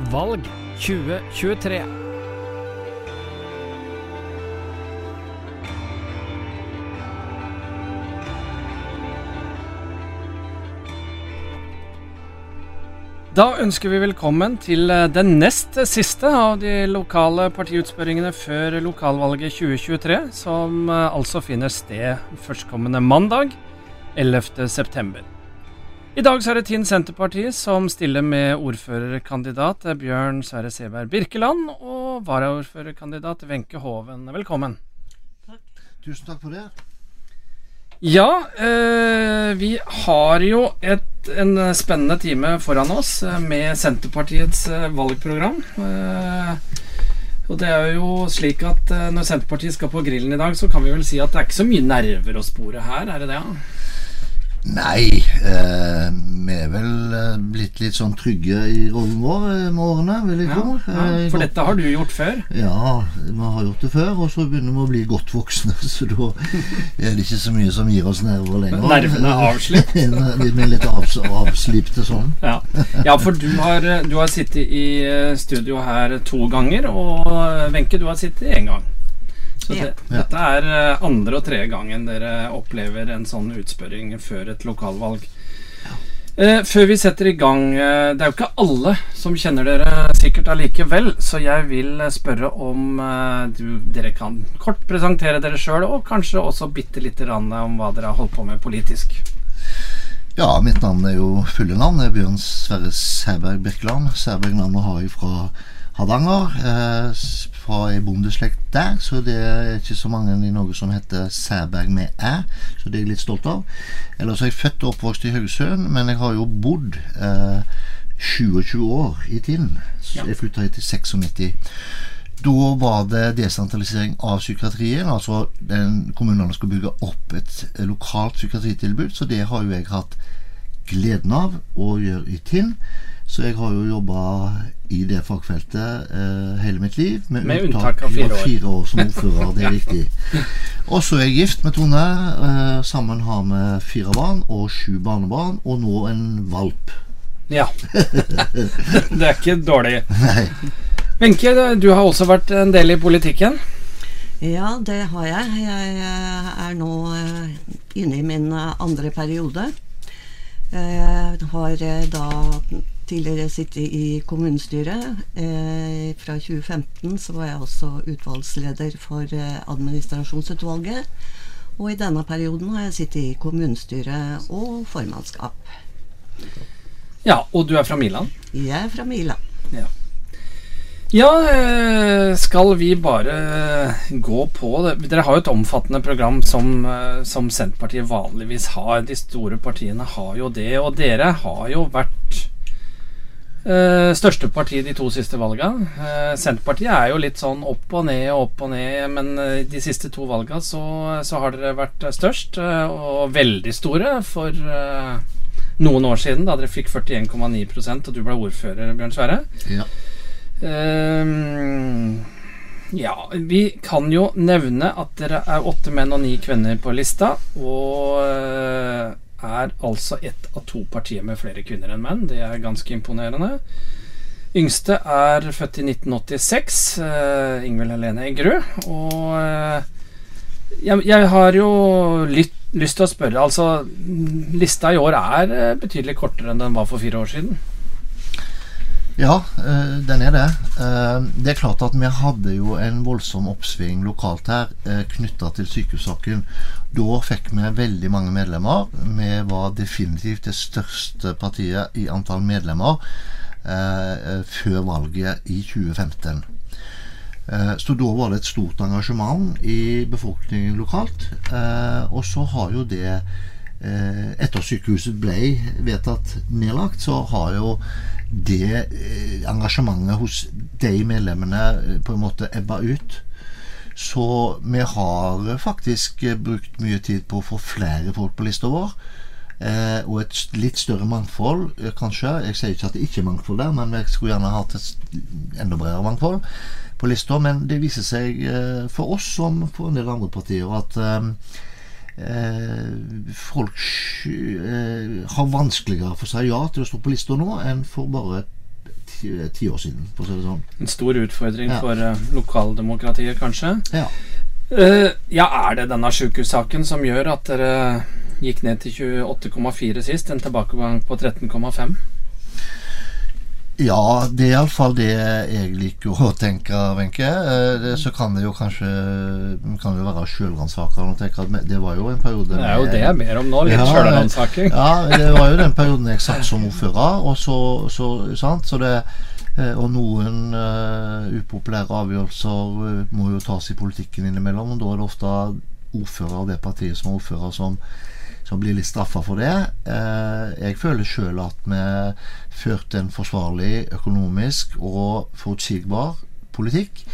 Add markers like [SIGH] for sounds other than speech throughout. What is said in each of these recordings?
Valg 2023. Da ønsker vi velkommen til eh, den nest siste av de lokale partiutspørringene før lokalvalget 2023, som eh, altså finner sted førstkommende mandag 11.9. I dag så er det Tinn Senterparti som stiller med ordførerkandidat Bjørn Sverre Seberg Birkeland og varaordførerkandidat Wenche Hoven. Velkommen. Takk. Tusen takk for det. Ja, eh, vi har jo et, en spennende time foran oss eh, med Senterpartiets eh, valgprogram. Eh, og det er jo slik at eh, når Senterpartiet skal på grillen i dag, så kan vi vel si at det er ikke så mye nerver å spore her, er det det? Ja? Nei, eh, vi er vel eh, blitt litt sånn trygge i rollen vår eh, med årene, vil jeg Ja, tro. ja, Eh, for dette har du gjort før. Ja, vi har gjort det før, og så begynner vi å bli godt voksne, [LAUGHS] så da er det ikke så mye som gir oss nerver lenger. Nervene er avslipt? [LAUGHS] Vi er litt avs avslipte sånn. Ja, ja for du har, du har sittet i studio her to ganger, og Wenche, du har sittet én gang. Så det, Ja. dette er eh, andre og tredje gangen dere opplever en sånn utspørring før et lokalvalg. Eh, før vi setter i gang eh, Det er jo ikke alle som kjenner dere sikkert allikevel, så jeg vil spørre om eh, du, dere kan kort presentere dere sjøl, og kanskje også bitte lite grann om hva dere har holdt på med politisk. Ja, mitt navn er jo fulle navn. Det er Bjørn Sverre Sæberg Birkeland. Sæberg-navnet har jeg fra Hardanger. Eh, fra ei bondeslekt der, så det er ikke så mange i Norge som heter Sæberg med æ, så det er jeg litt stolt av. Ellers er jeg født og oppvokst i Haugesund, men jeg har jo bodd eh, 27 år i tiden. Så Jeg flytta hit i 96. Da var det desentralisering av psykiatrien. Altså den, kommunene skulle bygge opp et lokalt psykiatritilbud. Så det har jo jeg hatt gleden av å gjøre i Tinn. Så jeg har jo jobba i det fagfeltet eh, hele mitt liv. Med unntak av fire år. fire år som [LAUGHS] ordfører. Det er viktig. Og så er jeg gift med Tone. Eh, sammen har vi fire barn og sju barnebarn, og nå en valp. Ja. [LAUGHS] det er ikke dårlig. Nei. Wenche, du har også vært en del i politikken. Ja, det har jeg. Jeg eh, er nå eh, inne i min eh, andre periode. Jeg har da tidligere sittet i kommunestyret. Eh, Fra 2015 så var jeg også utvalgsleder for eh, administrasjonsutvalget. Og i denne perioden har jeg sittet i kommunestyret og formannskap. Ja, og du er fra Milan? Jeg er fra Milan. Ja, ja skal vi bare gå på det? Dere har jo et omfattende program som, eh, som Senterpartiet vanligvis har. De store partiene har jo det, og dere har jo vært eh, største parti de to siste valga. Uh, Senterpartiet er jo litt sånn opp og ned og opp og ned, men uh, de siste to valga så, så har dere vært størst, og veldig store, for noen år siden, da dere fikk 41,9% og du ble ordfører, Bjørn Sverre. Ja. Ja, vi kan jo nevne at dere er åtte menn og ni kvinner på lista, og er altså ett av to partier med flere kvinner enn menn. Det er ganske imponerende. Yngste er født i 1986, uh, Ingvild Helene Eggerud. Og uh, jeg, jeg har jo lytt, lyst til å spørre Altså, lista i år er eh, betydelig kortere enn den var for fire år siden. Ja, eh, den er det. Eh, det er klart at vi hadde jo en voldsom oppsving lokalt her uh, knytta til sykehussaken. Da fikk vi veldig mange medlemmer. Vi var definitivt det største partiet i antall medlemmer eh, før valget i 2015. Eh, Så da var det et stort engasjement i befolkningen lokalt. Eh, Og så har jo det eh, Etter sykehuset ble vedtatt nedlagt, så har jo det eh, engasjementet hos de medlemmene eh, på en måte ebba ut. Så vi har faktisk eh, brukt mye tid på å få flere folk på lista vår. Eh, og et litt større mangfold, eh, kanskje. Jeg sier ikke at det ikke er mangfold der, men jeg skulle gjerne hatt et enda bredere mangfold på lista. Men det viser seg eh, for oss som for en del andre partier at eh, eh, folk eh, har vanskeligere for å si ja til å stå på lista nå enn for bare ti, ti år siden, for å si det sånn. En stor utfordring Ja. for eh, lokaldemokratiet, kanskje. Ja. Eh, ja, er det denne sjukehussaken som gjør at dere gikk ned til 28,4 sist? En tilbakegang på 13,5? Ja, det er iallfall det jeg liker å tenke, Wenche. Eh, Så kan det jo kanskje kan det være sjølransakende å det var jo en periode Det er jo det jeg ber om nå. Litt Ja, sjølransaking. Ja, det var jo den perioden jeg satt som ordfører, og så, så sant, så det eh, og noen uh, upopulære avgjørelser må jo tas i politikken innimellom. Og da er det ofte ordfører av det partiet som er ordfører, som, som blir litt straffa for det. Eh, jeg føler sjøl at vi førte en forsvarlig økonomisk og forutsigbar politikk.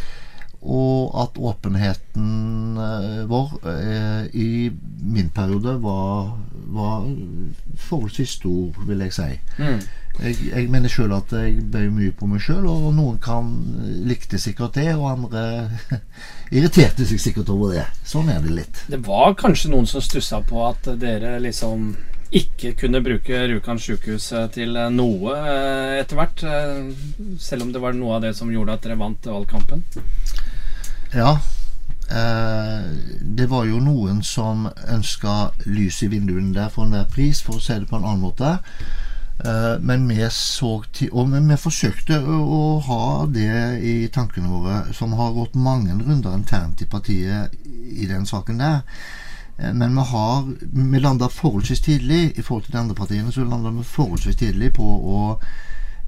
Og at åpenheten eh, vår eh, i min periode var, var forholdsvis stor, vil jeg si. Mm. Jeg, jeg mener sjøl at jeg bøy mye på meg sjøl, og noen kan likte sikkert det, og andre [LAUGHS] irriterte seg sikkert over det. Sånn er det litt. Det var kanskje noen som stussa på at dere liksom ikke kunne bruke Rjukan sykehus til noe eh, etter hvert. eh, Selv om det var noe av det som gjorde at dere vant valgkampen. Ja. Eh, det var jo noen som ønska lys i vinduene der for enhver pris, for å si det på en annen måte. Eh, men vi så til Og vi forsøkte å, ha det i tankene våre, som har gått mange runder internt i partiet i den saken der. Eh, Men vi har Vi landa forholdsvis tidlig i forhold til de andre partiene, så landa vi forholdsvis tidlig på å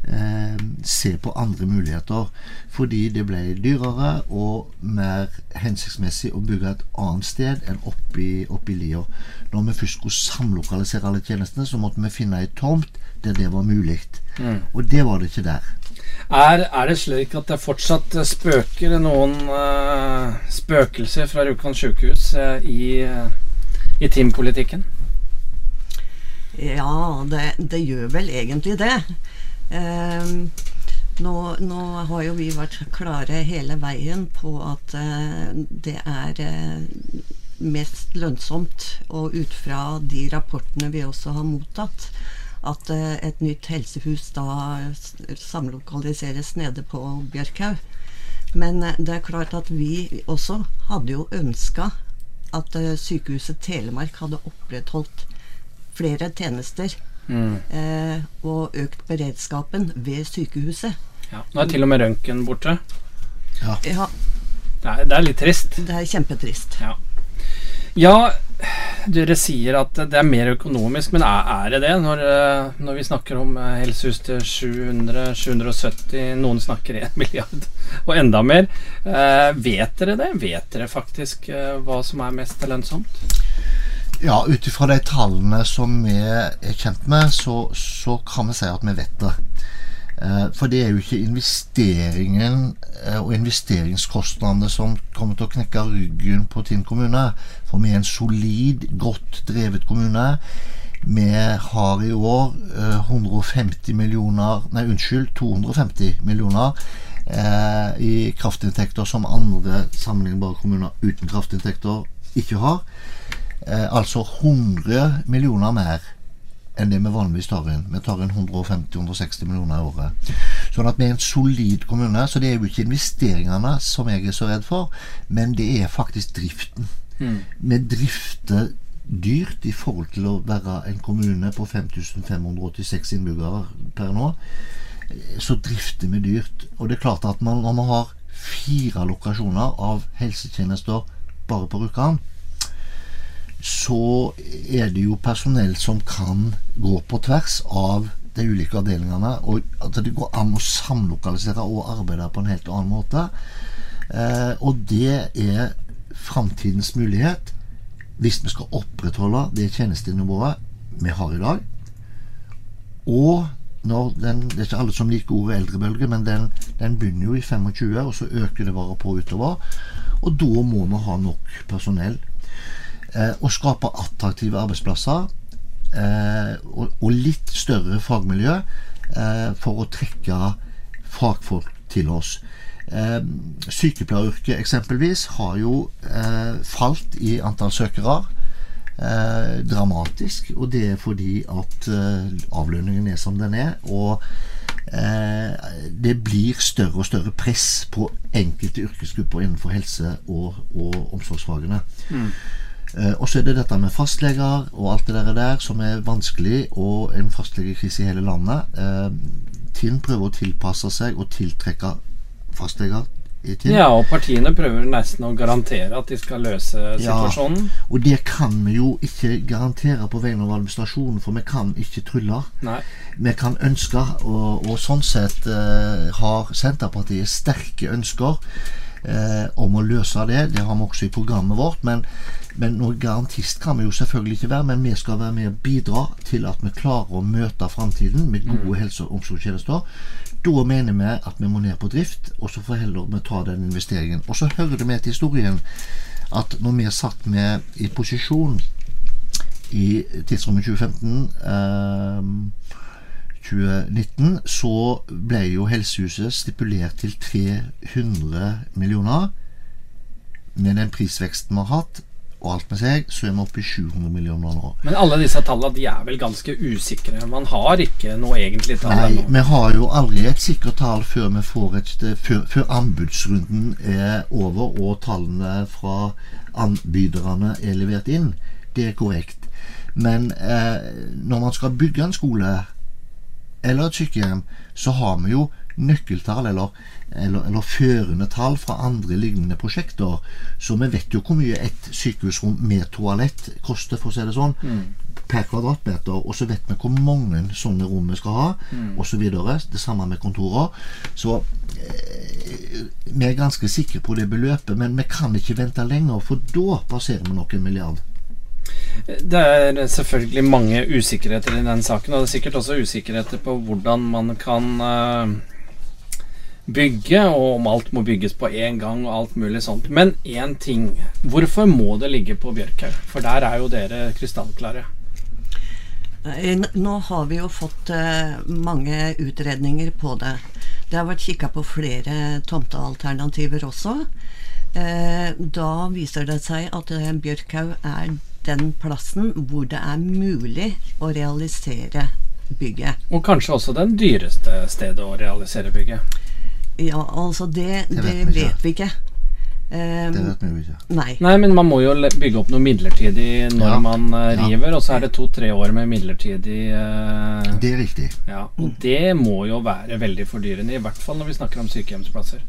eh, se på andre muligheter. Fordi det ble dyrere og mer hensiktsmessig å bygge et annet sted enn oppi, oppi lia. Når vi først skulle samlokalisere alle tjenestene, så måtte vi finne ei tomt der det var mulig. Og det var det ikke der. Er, er det slik at det fortsatt spøker noen uh, spøkelser fra Rjukan sykehus uh, i, uh, i teampolitikken? Ja, det, det gjør vel egentlig det. Ehm, nå, nå har jo vi vært klare hele veien på at eh, det er eh, mest lønnsomt, og ut fra de rapportene vi også har mottatt, at eh, et nytt helsehus da samlokaliseres nede på Bjørkhaug. Men det er klart at vi også hadde jo ønska at eh, Sykehuset Telemark hadde opprettholdt flere tjenester Mm. eh, og økt beredskapen ved sykehuset. Ja. Nå er til og med røntgen borte. Ja, Det er, det er litt trist. det er kjempetrist. Ja. ja, dere sier at det er mer økonomisk, men er, er det det? Når, eh, når vi snakker om eh, helsehus til 700-770, noen snakker 1 [LAUGHS] milliard og enda mer. Eh, vet dere det? Vet dere faktisk eh, hva som er mest lønnsomt? Ja, ut ifra de tallene som vi er kjent med, så, så kan vi si at vi vet det. Eh, For det er jo ikke investeringen eh, og investeringskostnadene som kommer til å knekke ryggen på Tinn kommune. For vi er en solid, godt drevet kommune. Vi har i år eh, 150 millioner Nei, unnskyld, 250 millioner eh, i kraftinntekter som andre sammenlignbare kommuner uten kraftinntekter ikke har. Eh, altså 100 millioner mer enn det vi vanligvis tar inn. Vi tar inn 150-160 millioner i året. Sånn at vi er en solid kommune. Så det er jo ikke investeringene som jeg er så redd for, men det er faktisk driften. Vi drifter dyrt i forhold til å være en kommune på 5586 innbyggere per nå. Så drifter vi dyrt. Og det er klart at man, når man har fire lokasjoner av helsetjenester bare på Rjukan, så er det jo personell som kan gå på tvers av de ulike avdelingene. Og at det går an å samlokalisere og arbeide på en helt annen måte. Eh, og det er framtidens mulighet hvis vi skal opprettholde det tjenestenivået vi har i dag. Og når den, Det er ikke alle som liker ordet eldrebølge, men den, den begynner jo i 25, og så øker det bare på utover. Og da må vi ha nok personell og skape attraktive arbeidsplasser eh, og, litt større fagmiljø eh, for å trekke fagfolk til oss. Eh, sykepleieryrket eksempelvis har jo eh, falt i antall søkere eh, dramatisk, og det er fordi at eh, avlønningen er som den er. Og eh, det blir større og større press på enkelte yrkesgrupper innenfor helse- og, og omsorgsfagene. Eh, og så er det dette med fastleger og alt det der, der som er vanskelig, og en fastlegekrise i hele landet. Eh, Tinn prøver å tilpasse seg og tiltrekke fastleger. Ja, og partiene prøver nesten å garantere at de skal løse Ja. situasjonen. Og det kan vi jo ikke garantere på vegne av administrasjonen, for vi kan ikke trylle. Nei. Vi kan ønske, og, og sånn sett eh, har Senterpartiet sterke ønsker eh, om å løse det. Det har vi også i programmet vårt. Men, men noen garantist kan vi jo selvfølgelig ikke være. Men vi skal være med og bidra til at vi klarer å møte framtiden med gode helse- og omsorgstjenester. Da mener vi at vi må ned på drift, og så får heller vi ta den investeringen. Og så hører det med til historien at når vi satt med i posisjon i tidsrommet 2015 eh, 2019 så ble jo Helsehuset stipulert til 300 millioner. Med den prisveksten vi har hatt, og alt med seg, så er vi oppe i 700 millioner nå. Men alle disse tallene de er vel ganske usikre. Man har ikke noe egentlig tall Nei, vi har jo aldri et sikkert tall før, et, før, før anbudsrunden er over og tallene fra anbyderne er levert inn. Det er korrekt. Men eh, når man skal bygge en skole eller et sykehjem, så har vi jo nøkkeltall eller, eller, eller førende tall fra andre lignende prosjekter. Så vi vet jo hvor mye et sykehusrom med toalett koster, for å si det sånn, per kvadratmeter. Og så vet vi hvor mange sånne rom vi skal ha, så videre Det samme med kontorer. Så eh, vi er ganske sikre på det beløpet, men vi kan ikke vente lenger, for da passerer vi nok en milliard. Det er selvfølgelig mange usikkerheter i den saken, og det er sikkert også usikkerheter på hvordan man kan eh, bygge, og om alt må bygges på én gang og alt mulig sånt. Men én ting. Hvorfor må det ligge på Bjørkhaug? For der er jo dere krystallklare. Eh, Nå har vi jo fått eh, mange utredninger på det. Det har vært kikka på flere tomtealternativer også. Eh, da viser det seg at Bjørkhaug er den plassen hvor det er mulig å realisere bygget. Og kanskje også den dyreste stedet å realisere bygget. Ja, altså det, Det det, vet vi ikke. vet vi ikke. Eh, Det vet vi jo ikke. nei. Nei, men man må jo bygge opp noe midlertidig når Ja. man river, Ja. og så er det to-tre år med midlertidig uh, Det er riktig. Ja, og det må jo være veldig fordyrende, i hvert fall når vi snakker om sykehjemsplasser.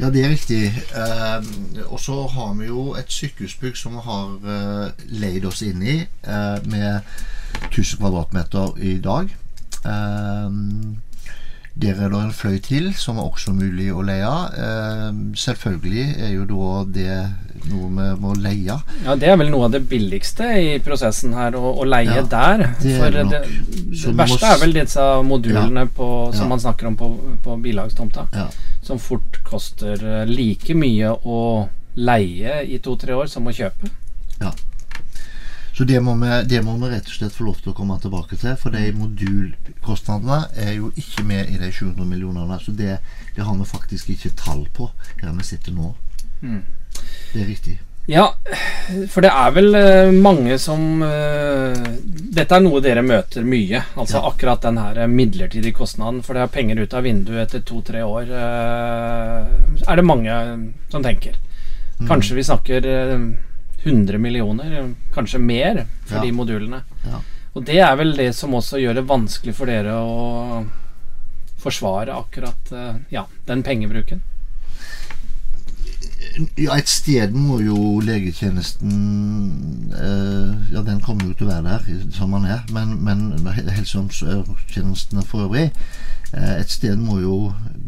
Ja, det er riktig. Uh, og så har vi jo et sykehusbygg som vi har uh, leid oss inn i, eh, med 1000 kvadratmeter i dag. Eh, der er det en fløy til som er også mulig å leie. Eh, selvfølgelig er jo da det noe vi må leie. Ja, Det er vel noe av det billigste i prosessen her, å, å leie Ja, der. det For det det, det, må verste er vel disse modulene på, som Ja. man snakker om på, på bilagstomta, Ja. som fort koster eh, like mye å leie i to-tre år som å kjøpe. Så det må, vi, det må vi rett og slett få lov til å komme tilbake til. For de modulkostnadene er jo ikke med i de 700 millionene. Så det, det har vi faktisk ikke tall på her vi sitter nå. Mm. Det er riktig. Ja, for det er vel eh, mange som uh, Dette er noe dere møter mye. Altså Ja. akkurat den her midlertidige kostnaden. For det er penger ut av vinduet etter to-tre år. Uh, er det mange som tenker. Mm. Kanskje vi snakker eh, 100 millioner, kanskje mer, for Ja. de modulene. Ja. Og det er vel det som også gjør det vanskelig for dere å forsvare akkurat eh, ja, den pengebruken. Ja, et sted må jo legetjenesten eh, Ja, den kommer jo til å være der som den er, men, men helse- og omsorgstjenestene for øvrig eh, Et sted må jo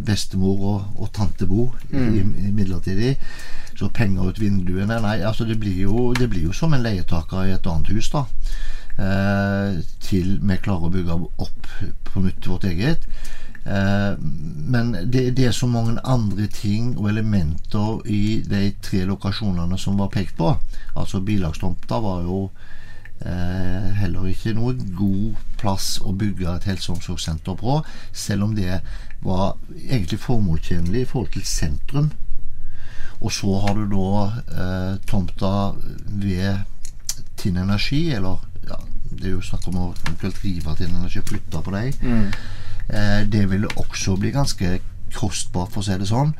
bestemor og, og tante bo i, Mm. i midlertidig. Så penger ut vinduene Nei, altså det blir jo, det blir jo som en leietaker i et annet hus, da. Eh, til vi klarer å bygge opp på nytt vårt eget. Eh, men det, det er så mange andre ting og elementer i de tre lokasjonene som var pekt på. Altså Bilagstomta var jo eh, heller ikke noe god plass å bygge et helse- og omsorgssenter på, selv om det var egentlig formålstjenlig i forhold til sentrum. Og så har du da eh, tomta ved Tinn Energi, eller ja, det er jo snakk om å eventuelt rive Tinn Energi og flytte på dem. Eh, det vil også bli ganske kostbart, for å si det sånn.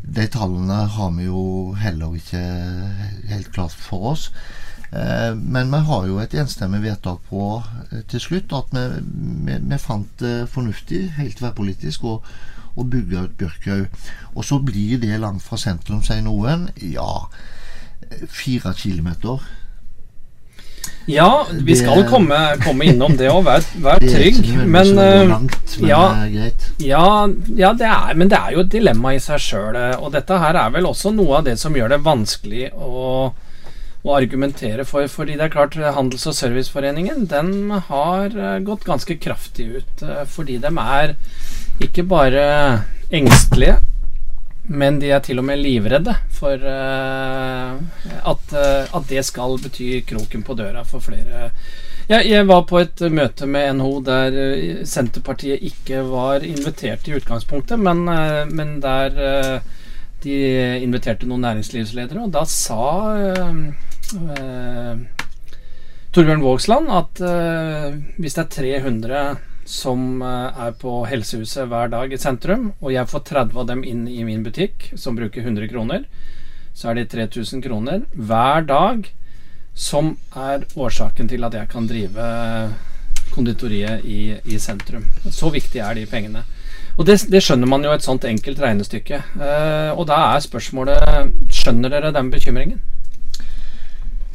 De tallene har vi jo heller ikke helt klart for oss. Eh, men vi har jo et enstemmig vedtak på eh, til slutt at vi, vi, vi fant det fornuftig, helt tverrpolitisk, å, å bygge ut Bjørkhaug. Og så blir det langt fra sentrum, sier noen. Ja, fire kilometer. Ja, vi skal komme, komme innom det og være, vær er trygg. Men, eh, langt, men ja, ja, ja det er, men det er jo et dilemma i seg sjøl. Og dette her er vel også noe av det som gjør det vanskelig å, å argumentere for. Fordi det er klart, Handels- og Serviceforeningen den har eh, gått ganske kraftig ut. eh, Fordi de er ikke bare engstelige, men de er til og med livredde for uh, at, uh, at det skal bety kroken på døra for flere. Jeg, jeg var på et møte med NHO der eh, Senterpartiet ikke var invitert i utgangspunktet, men, uh, men der de inviterte noen næringslivsledere, og da sa Torbjørn Vågsland at hvis det er 300 som eh, er på helsehuset hver dag i sentrum, og jeg får 30 av dem inn i min butikk, som bruker 100 kroner, så er det 3000 kroner hver dag som er årsaken til at jeg kan drive konditoriet i, i sentrum. Så viktig er de pengene. Og det, det skjønner man jo et sånt enkelt regnestykke. Eh, og da er spørsmålet Skjønner dere den bekymringen?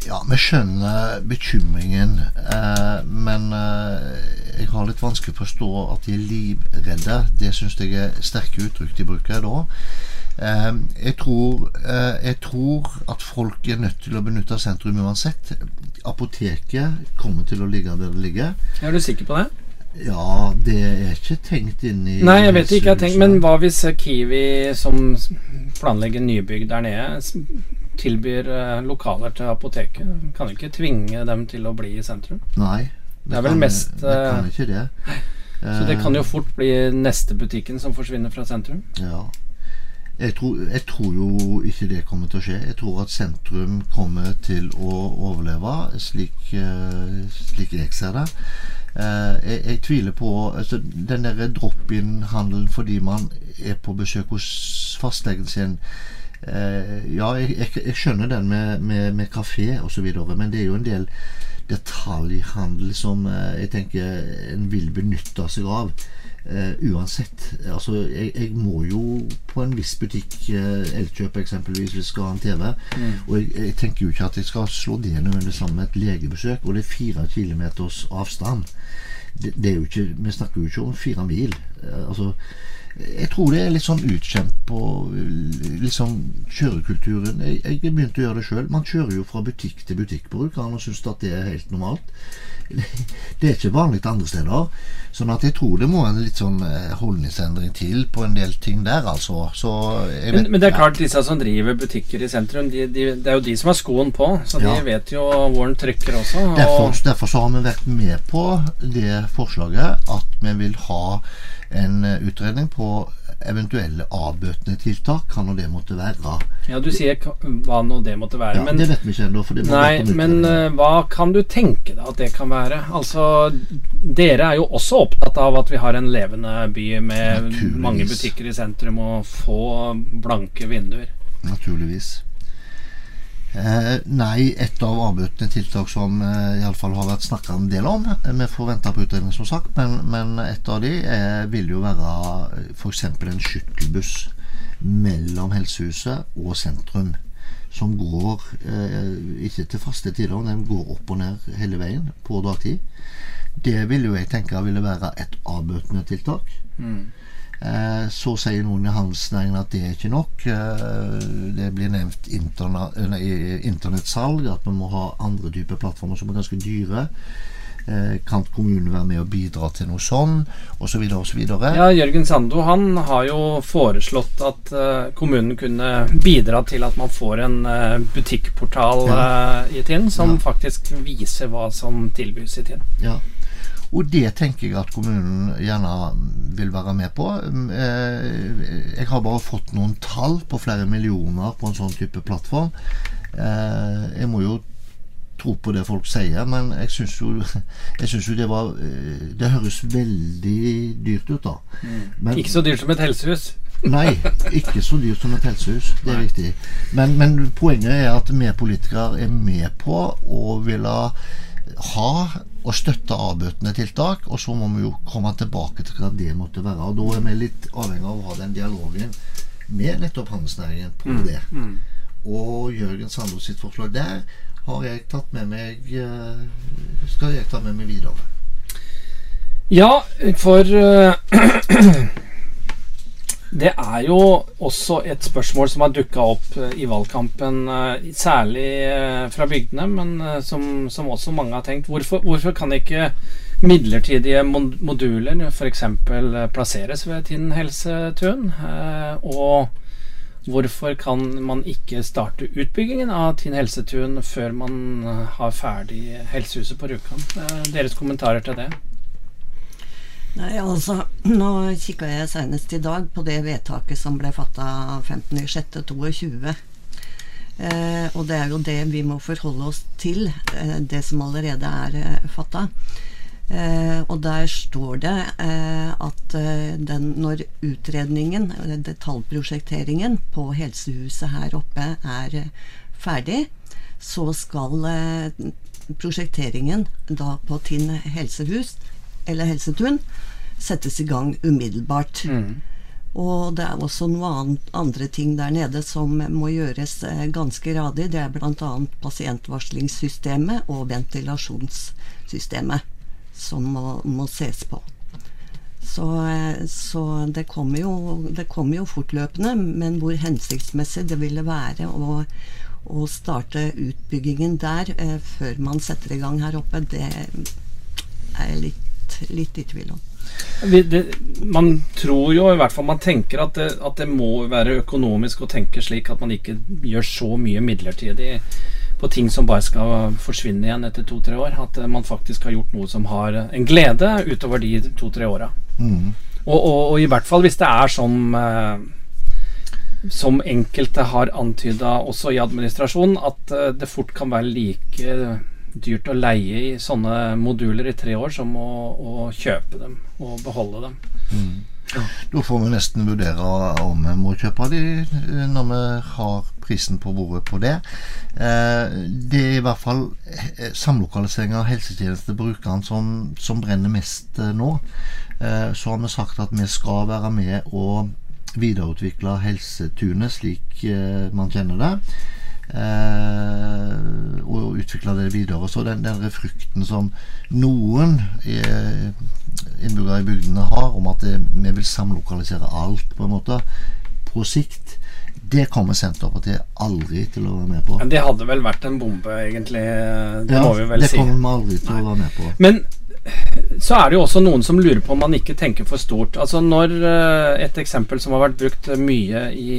Ja, vi skjønner bekymringen, eh, men eh, jeg har litt vanskelig for å forstå at de er livredde. Det syns jeg er sterke uttrykk de bruker da. Eh, jeg, tror, eh, jeg tror at folk er nødt til å benytte sentrum uansett. Apoteket kommer til å ligge der det ligger. Er du sikker på det? Ja, det er ikke tenkt inn i Nei, jeg vet ikke. Jeg har tenkt, men hva hvis Kiwi, som planlegger nybygg der nede, tilbyr eh, lokaler til apoteket? Kan du ikke tvinge dem til å bli i sentrum. Nei. Det er vel kan- mest, Det kan eh, ikke det. Så det Eh, kan jo fort bli neste butikken som forsvinner fra sentrum. Ja. Jeg tror, jeg tror jo ikke det kommer til å skje. Jeg tror at sentrum kommer til å overleve, slik, eh, slik jeg ser det. Eh, jeg, jeg tviler på altså, Den der drop-in-handelen fordi man er på besøk hos fastlegen sin. Eh, ja, jeg, jeg, jeg skjønner den med, med, med kafé osv., men det er jo en del detaljhandel som eh, jeg tenker en vil benytte seg av. eh, uansett. Altså, jeg, jeg må jo på en viss butikk, eh, Elkjøp eksempelvis, hvis jeg skal ha en TV. Og jeg, jeg tenker jo ikke at jeg skal slå det nødvendigvis sammen med et legebesøk. Og det er fire kilometers avstand. Det, det er jo ikke, vi snakker jo ikke om fire mil. Eh, altså, jeg tror det er litt sånn utkjent på sånn kjørekulturen. Jeg, jeg begynte å gjøre det sjøl. Man kjører jo fra butikk til butikk på og syns at det er helt normalt. [LAUGHS] Det er ikke vanlig andre steder. Sånn at jeg tror det må en litt sånn eh, holdningsendring til på en del ting der, altså. Så jeg Men, vet- men det er klart, disse som driver butikker i sentrum, de, de, det er jo de som har skoen på. Så de vet jo hvor den trykker også. Derfor, derfor så har vi vært med på det forslaget at vi vil ha en eh, utredning på eventuelle avbøtende tiltak, kan nå det måtte være. ja, du sier hva nå det måtte være. Ja, men det vet vi ikke ennå. Nei, men eh, hva kan du tenke deg at det kan være? Altså, dere er jo også opptatt av at vi har en levende by med mange butikker i sentrum og få blanke vinduer. Naturligvis. Eh, nei, et av avbøtende tiltak som eh, iallfall har vært snakka en del om eh, Vi får vente på utredning, som sagt, men, men et av de eh, vil jo være f.eks. en skyttelbuss mellom helsehuset og sentrum. Som går eh, ikke til faste tider, den går opp og ned hele veien på dagtid. Det vil jo jeg tenke ville være et avbøtende tiltak. Eh, Så sier noen i handelsnæringen at det er ikke nok. Eh, Det blir nevnt interna, internettsalg, at vi må ha andre typer plattformer som er ganske dyre. Eh, Kan kommunen være med og bidra til noe sånn, osv., osv.? Ja, Jørgen Sando han har jo foreslått at eh, kommunen kunne bidra til at man får en eh, butikkportal ja. i Tinn som Ja. faktisk viser hva som tilbys i Tinn. Ja. Og det tenker jeg at kommunen gjerne vil være med på. Mm, eh, Jeg har bare fått noen tall på flere millioner på en sånn type plattform. Eh, Jeg må jo tro på det folk sier, men jeg syns jo, [LAUGHS] jo det var eh, Det høres veldig dyrt ut, da. Men, Ikke så dyrt som et helsehus. [LAUGHS] Nei, ikke så dyrt som et helsehus. Det er viktig. Men, men poenget er at vi politikere er med på å ville ha og støtte avbøtende tiltak, og så må vi jo komme tilbake til hva det måtte være. Og Da er vi litt avhengig av å ha den dialogen med nettopp handelsnæringen på det. Og Jørgen Sandro sitt forslag der har jeg tatt med meg eh, Skal jeg ta med meg videre. Ja, for eh, [CLEARS THROAT] [CLEARS THROAT] Det er jo også et spørsmål som har dukka opp eh, i valgkampen, eh, særlig eh, fra bygdene, men som, som også mange har tenkt. Hvorfor, hvorfor kan ikke midlertidige moduler f.eks. plasseres ved Tinn helsetun? Og hvorfor kan man ikke starte utbyggingen av Tinn helsetun før man har ferdig helsehuset på Rjukan? Deres kommentarer til det? Nei, altså, nå kikka jeg senest i dag på det vedtaket som ble fatta 15.06.22. Eh, og det er jo det vi må forholde oss til, eh, det som allerede er eh, fatta. Eh, og der står det eh, at eh, den, når utredningen, detaljprosjekteringen på helsehuset her oppe er eh, ferdig, så skal prosjekteringen da på Tinn helsehus, eller Helsetun, settes i gang umiddelbart. Og det er også noen andre ting der nede som må gjøres eh, ganske radig. Det er bl.a. pasientvarslingssystemet og ventilasjonssystemet som må, må ses på. Så, eh, så det kommer jo, det kommer jo fortløpende, men hvor hensiktsmessig det ville være å, å starte utbyggingen der eh, før man setter i gang her oppe, det er jeg litt, litt i tvil om. Det, man tror jo, i hvert fall man tenker at det, at det må være økonomisk å tenke slik at man ikke gjør så mye midlertidig på ting som bare skal forsvinne igjen etter to-tre år. At man faktisk har gjort noe som har en glede utover de to-tre åra. Mm. Og, og, og i hvert fall hvis det er som eh, som enkelte har antyda også i administrasjonen, at eh, det fort kan være like dyrt å leie i sånne moduler i tre år som å, å kjøpe dem og beholde dem. Da får vi nesten vurdere om vi må kjøpe de eh, når vi har prisen på bordet på det. Eh, Det er i hvert fall eh, samlokalisering av Rjukan som, som brenner mest nå. Så har vi sagt at vi skal være med og videreutvikle Helsetunet slik man kjenner det. Eh, og utvikle det videre. Så den, den frykten som noen eh, innbyggere i bygdene har om at det, vi vil samlokalisere alt på en måte på sikt, det kommer Senterpartiet aldri til å være med på. Men det hadde vel vært en bombe, egentlig. Det Ja, må vi vel det si. kommer vi aldri til å være med på. Men så er det jo også noen som lurer på om man ikke tenker for stort. Altså når eh, Et eksempel som har vært brukt mye i,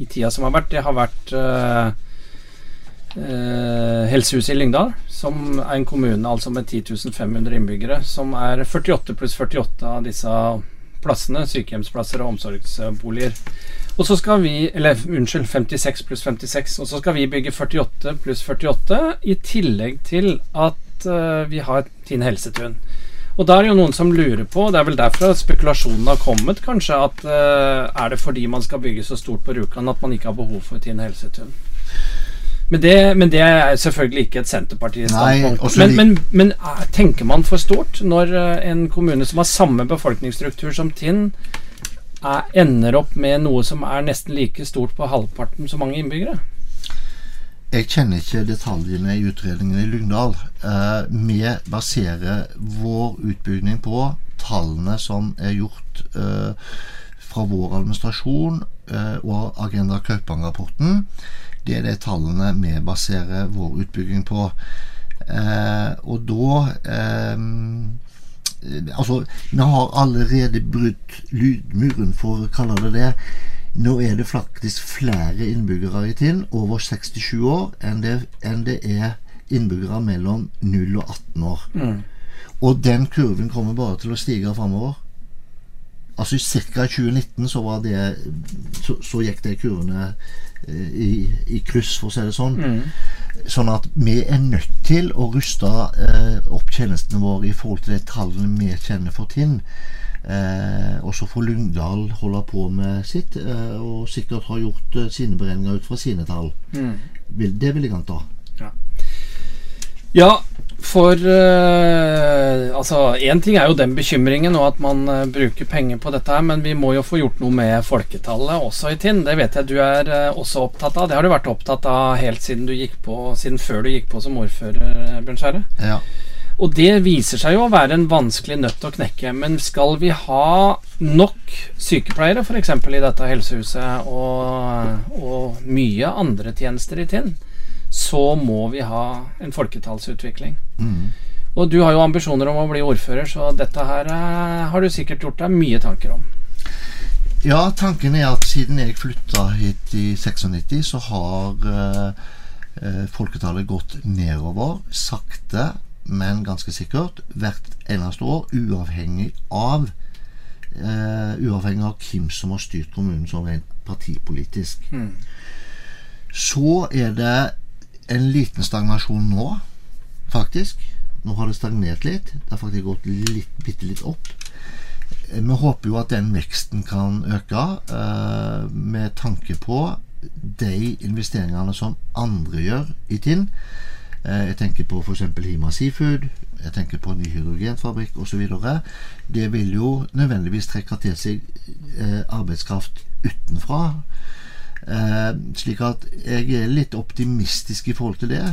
i tida som har vært, det har vært uh, uh, Helsehuset i Lyngdal, som er en kommune altså med 10.500 innbyggere, som er 48 pluss 48 av disse plassene, sykehjemsplasser og omsorgsboliger. Og så skal vi, eller unnskyld, 56 pluss 56, og så skal vi bygge 48 pluss 48, i tillegg til at uh, vi har Tine helsetun. Og da er det jo noen som lurer på, det er vel derfra spekulasjonen har kommet, kanskje, at eh, er det fordi man skal bygge så stort på Rjukan at man ikke har behov for Tinn helsetun? Men det, men det er selvfølgelig ikke et Senterparti-standpunkt. Men, men, men er- tenker man for stort når eh, en kommune som har samme befolkningsstruktur som Tinn, er, ender opp med noe som er nesten like stort på halvparten så mange innbyggere? Jeg kjenner ikke detaljene i utredningen i Lyngdal. Eh, vi baserer vår utbygging på tallene som er gjort eh, fra vår administrasjon eh, og Agenda Kaupang-rapporten. Det er de tallene vi baserer vår utbygging på. Eh, og da eh, Altså, vi har allerede brutt lydmuren, for å kalle det det. Nå er det faktisk flere innbyggere i Tinn over 67 år enn det, enn det er innbyggere mellom 0 og 18 år. Og den kurven kommer bare til å stige framover. Altså Ca. i 2019 så var det Så, så gikk de kurvene eh, i, i kryss, for å si det sånn. Sånn at vi er nødt til å ruste eh, opp tjenestene våre i forhold til de tallene vi kjenner for Tinn. Eh, og så får Lyngdal holde på med sitt, eh, og sikkert ha gjort eh, sine beregninger ut fra sine tall. Mm. det vil jeg anta. Ja, for eh, Altså, én ting er jo den bekymringen og at man eh, bruker penger på dette her, men vi må jo få gjort noe med folketallet også i Tinn. Det vet jeg du er eh, også opptatt av. Det har du vært opptatt av helt siden du gikk på Siden før du gikk på som ordfører, Bjørn Skjære. Ja. Og det viser seg jo å være en vanskelig nøtt å knekke. Men skal vi ha nok sykepleiere f.eks. i dette helsehuset, og, og mye andre tjenester i Tinn, så må vi ha en folketallsutvikling. Mm. Og du har jo ambisjoner om å bli ordfører, så dette her eh, har du sikkert gjort deg mye tanker om. Ja, tanken er at siden jeg flytta hit i 96, så har eh, eh, folketallet gått nedover. Sakte, men ganske sikkert. Hvert eneste år, uavhengig av eh, Uavhengig av hvem som har styrt kommunen sånn rent partipolitisk. Så er det en liten stagnasjon nå, faktisk. Nå har det stagnert litt. Det har faktisk gått litt, bitte litt opp. Eh, Vi håper jo at den veksten kan øke, eh, med tanke på de investeringene som andre gjør i Tinn. Eh, jeg tenker på f.eks. Hima Seafood, jeg tenker på ny hydrogenfabrikk osv. Det vil jo nødvendigvis trekke til seg eh, arbeidskraft utenfra. Eh, slik at jeg er litt optimistisk i forhold til det.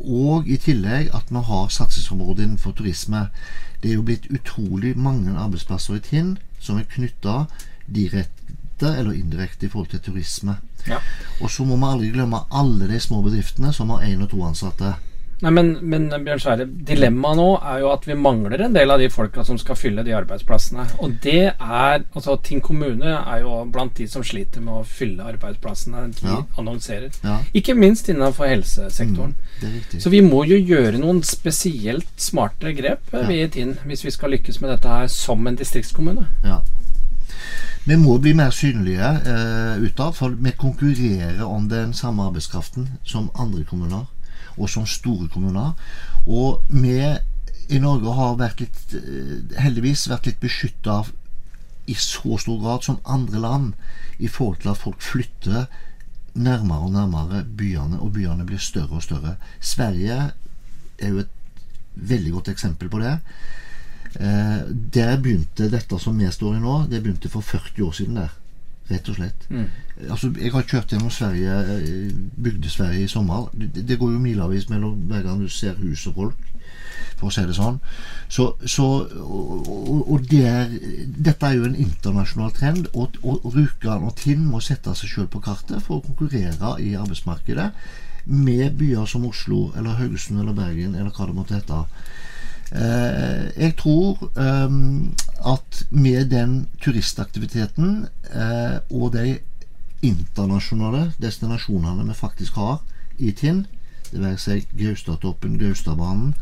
Og i tillegg at vi har satsingsområder innenfor turisme. Det er jo blitt utrolig mange arbeidsplasser i Tinn som er knytta direkte eller indirekte i forhold til turisme. Ja. Og så må vi aldri glemme alle de små bedriftene som har én og to ansatte. Nei, men, men Bjørn Sverre, dilemmaet nå er jo at vi mangler en del av de folka som skal fylle de arbeidsplassene. Og det er Altså, Tinn kommune er jo blant de som sliter med å fylle arbeidsplassene de Ja. annonserer. Ja. Ikke minst innenfor helsesektoren. Er. Så vi må jo gjøre noen spesielt smarte grep eh, Ja. i Tinn hvis vi skal lykkes med dette her som en distriktskommune. Ja. Vi må bli mer synlige eh, utad, for vi konkurrerer om den samme arbeidskraften som andre kommuner, og som store kommuner. Og vi i Norge har vært litt, eh, heldigvis vært litt beskytta i så stor grad som andre land i forhold til at folk flytter nærmere og nærmere byene, og byene blir større og større. Sverige er jo et veldig godt eksempel på det. Eh, der begynte dette som vi står i nå, det begynte for 40 år siden der. Rett og slett. Altså, jeg har kjørt gjennom Sverige, eh, Bygde-Sverige i sommer. Det, det går jo milevis mellom hver gang du ser hus og folk, for å si det sånn. Så, så og, og, og der, Dette er jo en internasjonal trend, og, og Rjukan og Tinn må sette seg sjøl på kartet for å konkurrere i arbeidsmarkedet med byer som Oslo eller Haugesund eller Bergen eller hva det måtte hete. Eh, jeg tror ehm, at med den turistaktiviteten eh, og de internasjonale destinasjonene vi faktisk har i Tinn, det være seg Gaustatoppen, Gaustadbanen,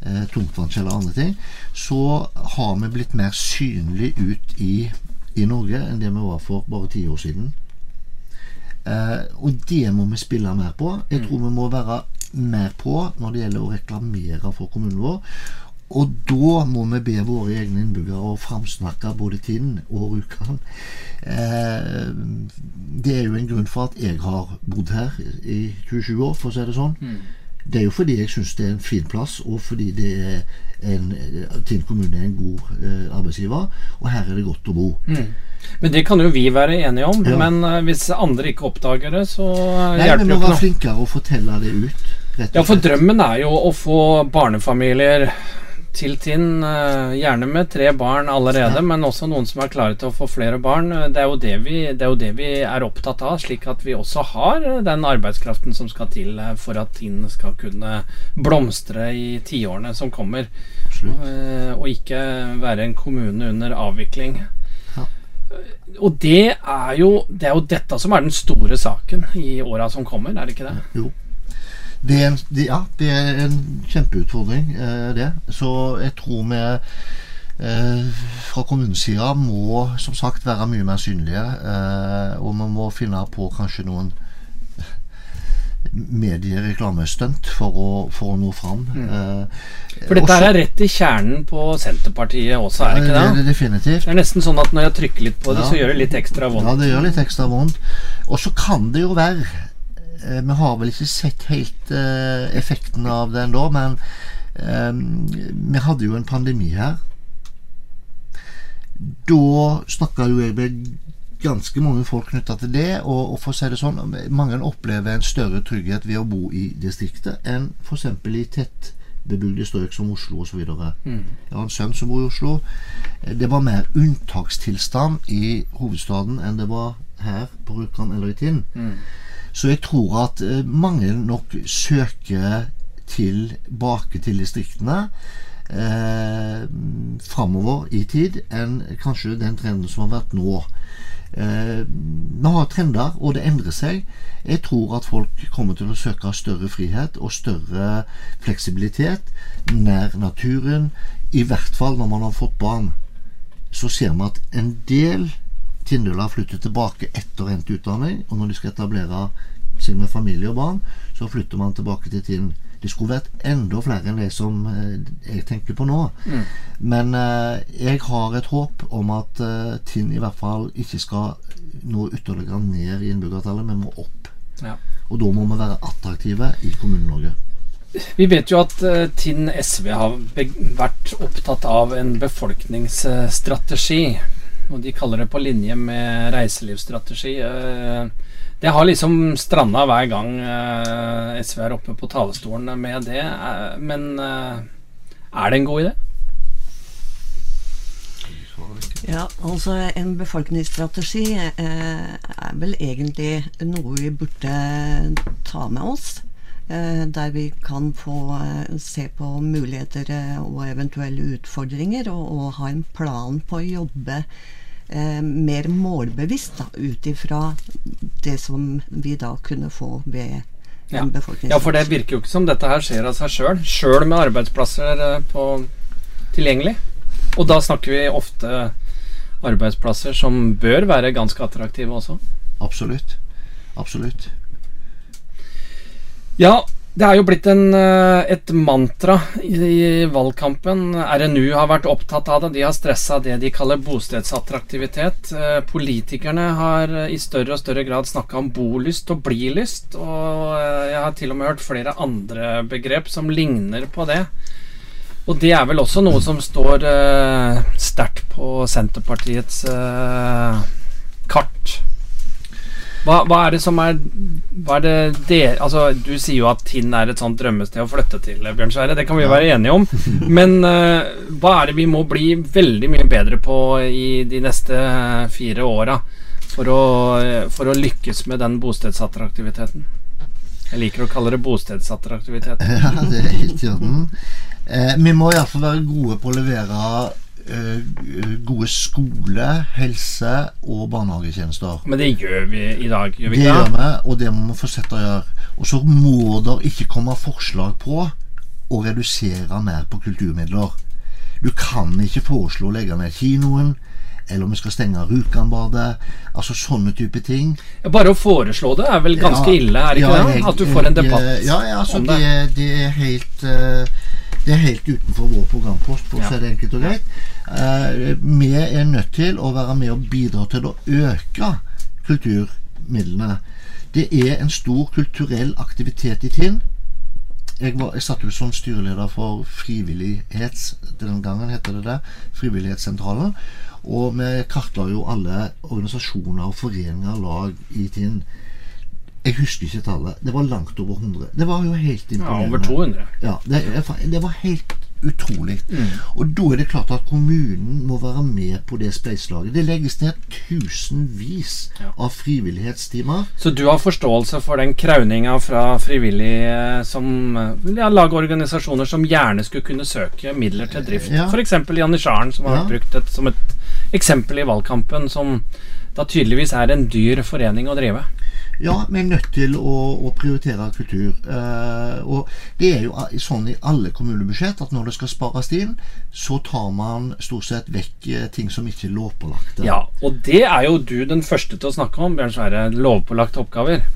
eh, Tungtvannskjell og andre ting, så har vi blitt mer synlig ut i, i Norge enn det vi var for bare ti år siden. Eh, og det må vi spille mer på. Jeg tror vi må være mer på når det gjelder å reklamere for kommunen vår. Og da må vi be våre egne innbyggere å framsnakke både Tinn og Rjukan. Eh, det er jo en grunn for at jeg har bodd her i 27 år, for å si det sånn. Det er jo fordi jeg syns det er en fin plass, og fordi det er en, Tinn kommune er en god eh, arbeidsgiver. Og her er det godt å bo. Men det kan jo vi være enige om. Ja. Men eh, hvis andre ikke oppdager det, så eh, Nei, hjelper det vi må være flinkere å fortelle det ut. Ja, for drømmen er jo å få barnefamilier til Tinn, eh, gjerne med tre barn allerede, Ja. men også noen som er klare til å få flere barn. Eh, Det er, jo det, vi, det er jo det vi er opptatt av, slik at vi også har eh, den arbeidskraften som skal til eh, for at Tinn skal kunne blomstre i tiårene som kommer, Absolutt. eh, og ikke være en kommune under avvikling. Ja. Og det er, jo, det er jo dette som er den store saken i åra som kommer, er det ikke det? Jo. Det er en, det, ja, det er en kjempeutfordring, eh, det. Så jeg tror vi eh, fra kommunesida må som sagt være mye mer synlige. Eh, og vi må finne på kanskje noen mediereklamestunt for, å- for å nå fram. Eh, For dette her er rett i kjernen på Senterpartiet også, er det ikke det det? det definitivt. Det er nesten sånn at når jeg trykker litt på det, Ja. så gjør det litt ekstra Ja, vondt. det gjør litt ekstra vondt. Og så kan det jo være Vi har vel ikke sett helt eh, effekten av det ennå, men eh, vi hadde jo en pandemi her. Da snakka jo jeg med ganske mange folk knytta til det, og, og for å si det sånn, mange opplever en større trygghet ved å bo i distriktet enn f.eks. i tettbebygde strøk som Oslo osv. Mm. Jeg har en sønn som bor i Oslo. Det var mer unntakstilstand i hovedstaden enn det var her på Rjukan eller i Tinn. Mm. Så jeg tror at eh, mange nok søker tilbake til distriktene eh, framover i tid enn kanskje den trenden som har vært nå. Eh, vi har trender, og det endrer seg. Jeg tror at folk kommer til å søke større frihet og større fleksibilitet nær naturen. I hvert fall når man har fått barn. Så ser vi at en del Tindøla flytter tilbake etter endt utdanning, og når de skal etablere seg med familie og barn, så flytter man tilbake til Tinn. Det skulle vært enda flere enn det som eh, jeg tenker på nå. Mm. Men eh, jeg har et håp om at eh, Tinn i hvert fall ikke skal nå ytterligere ned i innbyggertallet, men må opp. Ja. Og da må vi være attraktive i Kommune-Norge. Vi vet jo at uh, Tinn SV har vært opptatt av en befolkningsstrategi. Og de kaller det på linje med reiselivsstrategi. Eh, Det har liksom stranda hver gang eh, SV er oppe på talerstolen med det. Eh, Men er det en god idé? Ja, altså en befolkningsstrategi er vel egentlig noe vi burde ta med oss. Der vi kan få se på muligheter og eventuelle utfordringer, og, og ha en plan på å jobbe eh, mer målbevisst da, ut ifra det som vi da kunne få ved Ja. en befolkning. Ja, for det virker jo ikke som dette her skjer av seg sjøl. Sjøl med arbeidsplasser eh, på tilgjengelig. Og da snakker vi ofte arbeidsplasser som bør være ganske attraktive også. Absolutt. Absolutt. Ja, det er jo blitt en, eh, et mantra i, i valgkampen. RNU har vært opptatt av det. De har stressa det de kaller bostedsattraktivitet. Eh, Politikerne har i større og større grad snakka om bolyst og blilyst. Og eh, jeg har til og med hørt flere andre begrep som ligner på det. Og det er vel også noe som står sterkt på Senterpartiets kart. Hva, hva er det som er er det det Altså, du sier jo at Tinn er et sånt drømmested å flytte til, Bjørn Sverre. Det kan vi jo være enige om. [LAUGHS] Men uh, hva er det vi må bli veldig mye bedre på i de neste eh, fire åra for, eh, for å lykkes med den bostedsattraktiviteten? Jeg liker å kalle det bostedsattraktivitet. [LAUGHS] Ja, det er helt i orden. Eh, vi må iallfall være gode på å levere eh, gode skole-, helse- og barnehagetjenester. Men det gjør vi i dag, gjør vi Det Det gjør vi, og det må vi fortsette å gjøre. Og så må det ikke komme forslag på å redusere mer på kulturmidler. Du kan ikke foreslå å legge ned kinoen, eller om vi skal stenge Rjukanbadet. Altså sånne type ting. Ja, Bare å foreslå det er vel ganske Ja, ille, er det ikke ja, det? At du får en debatt ja, ja, altså, om det. det. Det, er helt eh, Det er helt utenfor vår programpost, for å si det enkelt og greit. Eh, vi er nødt til å være med og bidra til å øke kulturmidlene. Det er en stor kulturell aktivitet i Tinn. Jeg, var, jeg satt jo som styreleder for Frivillighets... Den gangen heter det det. Frivillighetssentralen. Og vi kartla jo alle organisasjoner og foreninger og lag i Tinn. Jeg husker ikke tallet. Det var langt over 100. Det var jo helt imponerende. Ja, over 200. Ja, det, det var helt utrolig. Mm. Og da er det klart at kommunen må være med på det spleiselaget. Det legges ned tusenvis Ja. av frivillighetstimer. Så du har forståelse for den krauninga fra frivillige som ja, lager organisasjoner som gjerne skulle kunne søke midler til drift? Ja. F.eks. Janitsjaren, som har vært brukt et, som et eksempel i valgkampen, som da tydeligvis er en dyr forening å drive. Ja, vi er nødt til å, å prioritere kultur. Uh, og det er jo sånn i alle kommunebudsjett at når det skal spares inn, så tar man stort sett vekk eh, ting som ikke er lovpålagte. Ja, og det er jo du den første til å snakke om, Bjørn Sverre. Lovpålagte oppgaver.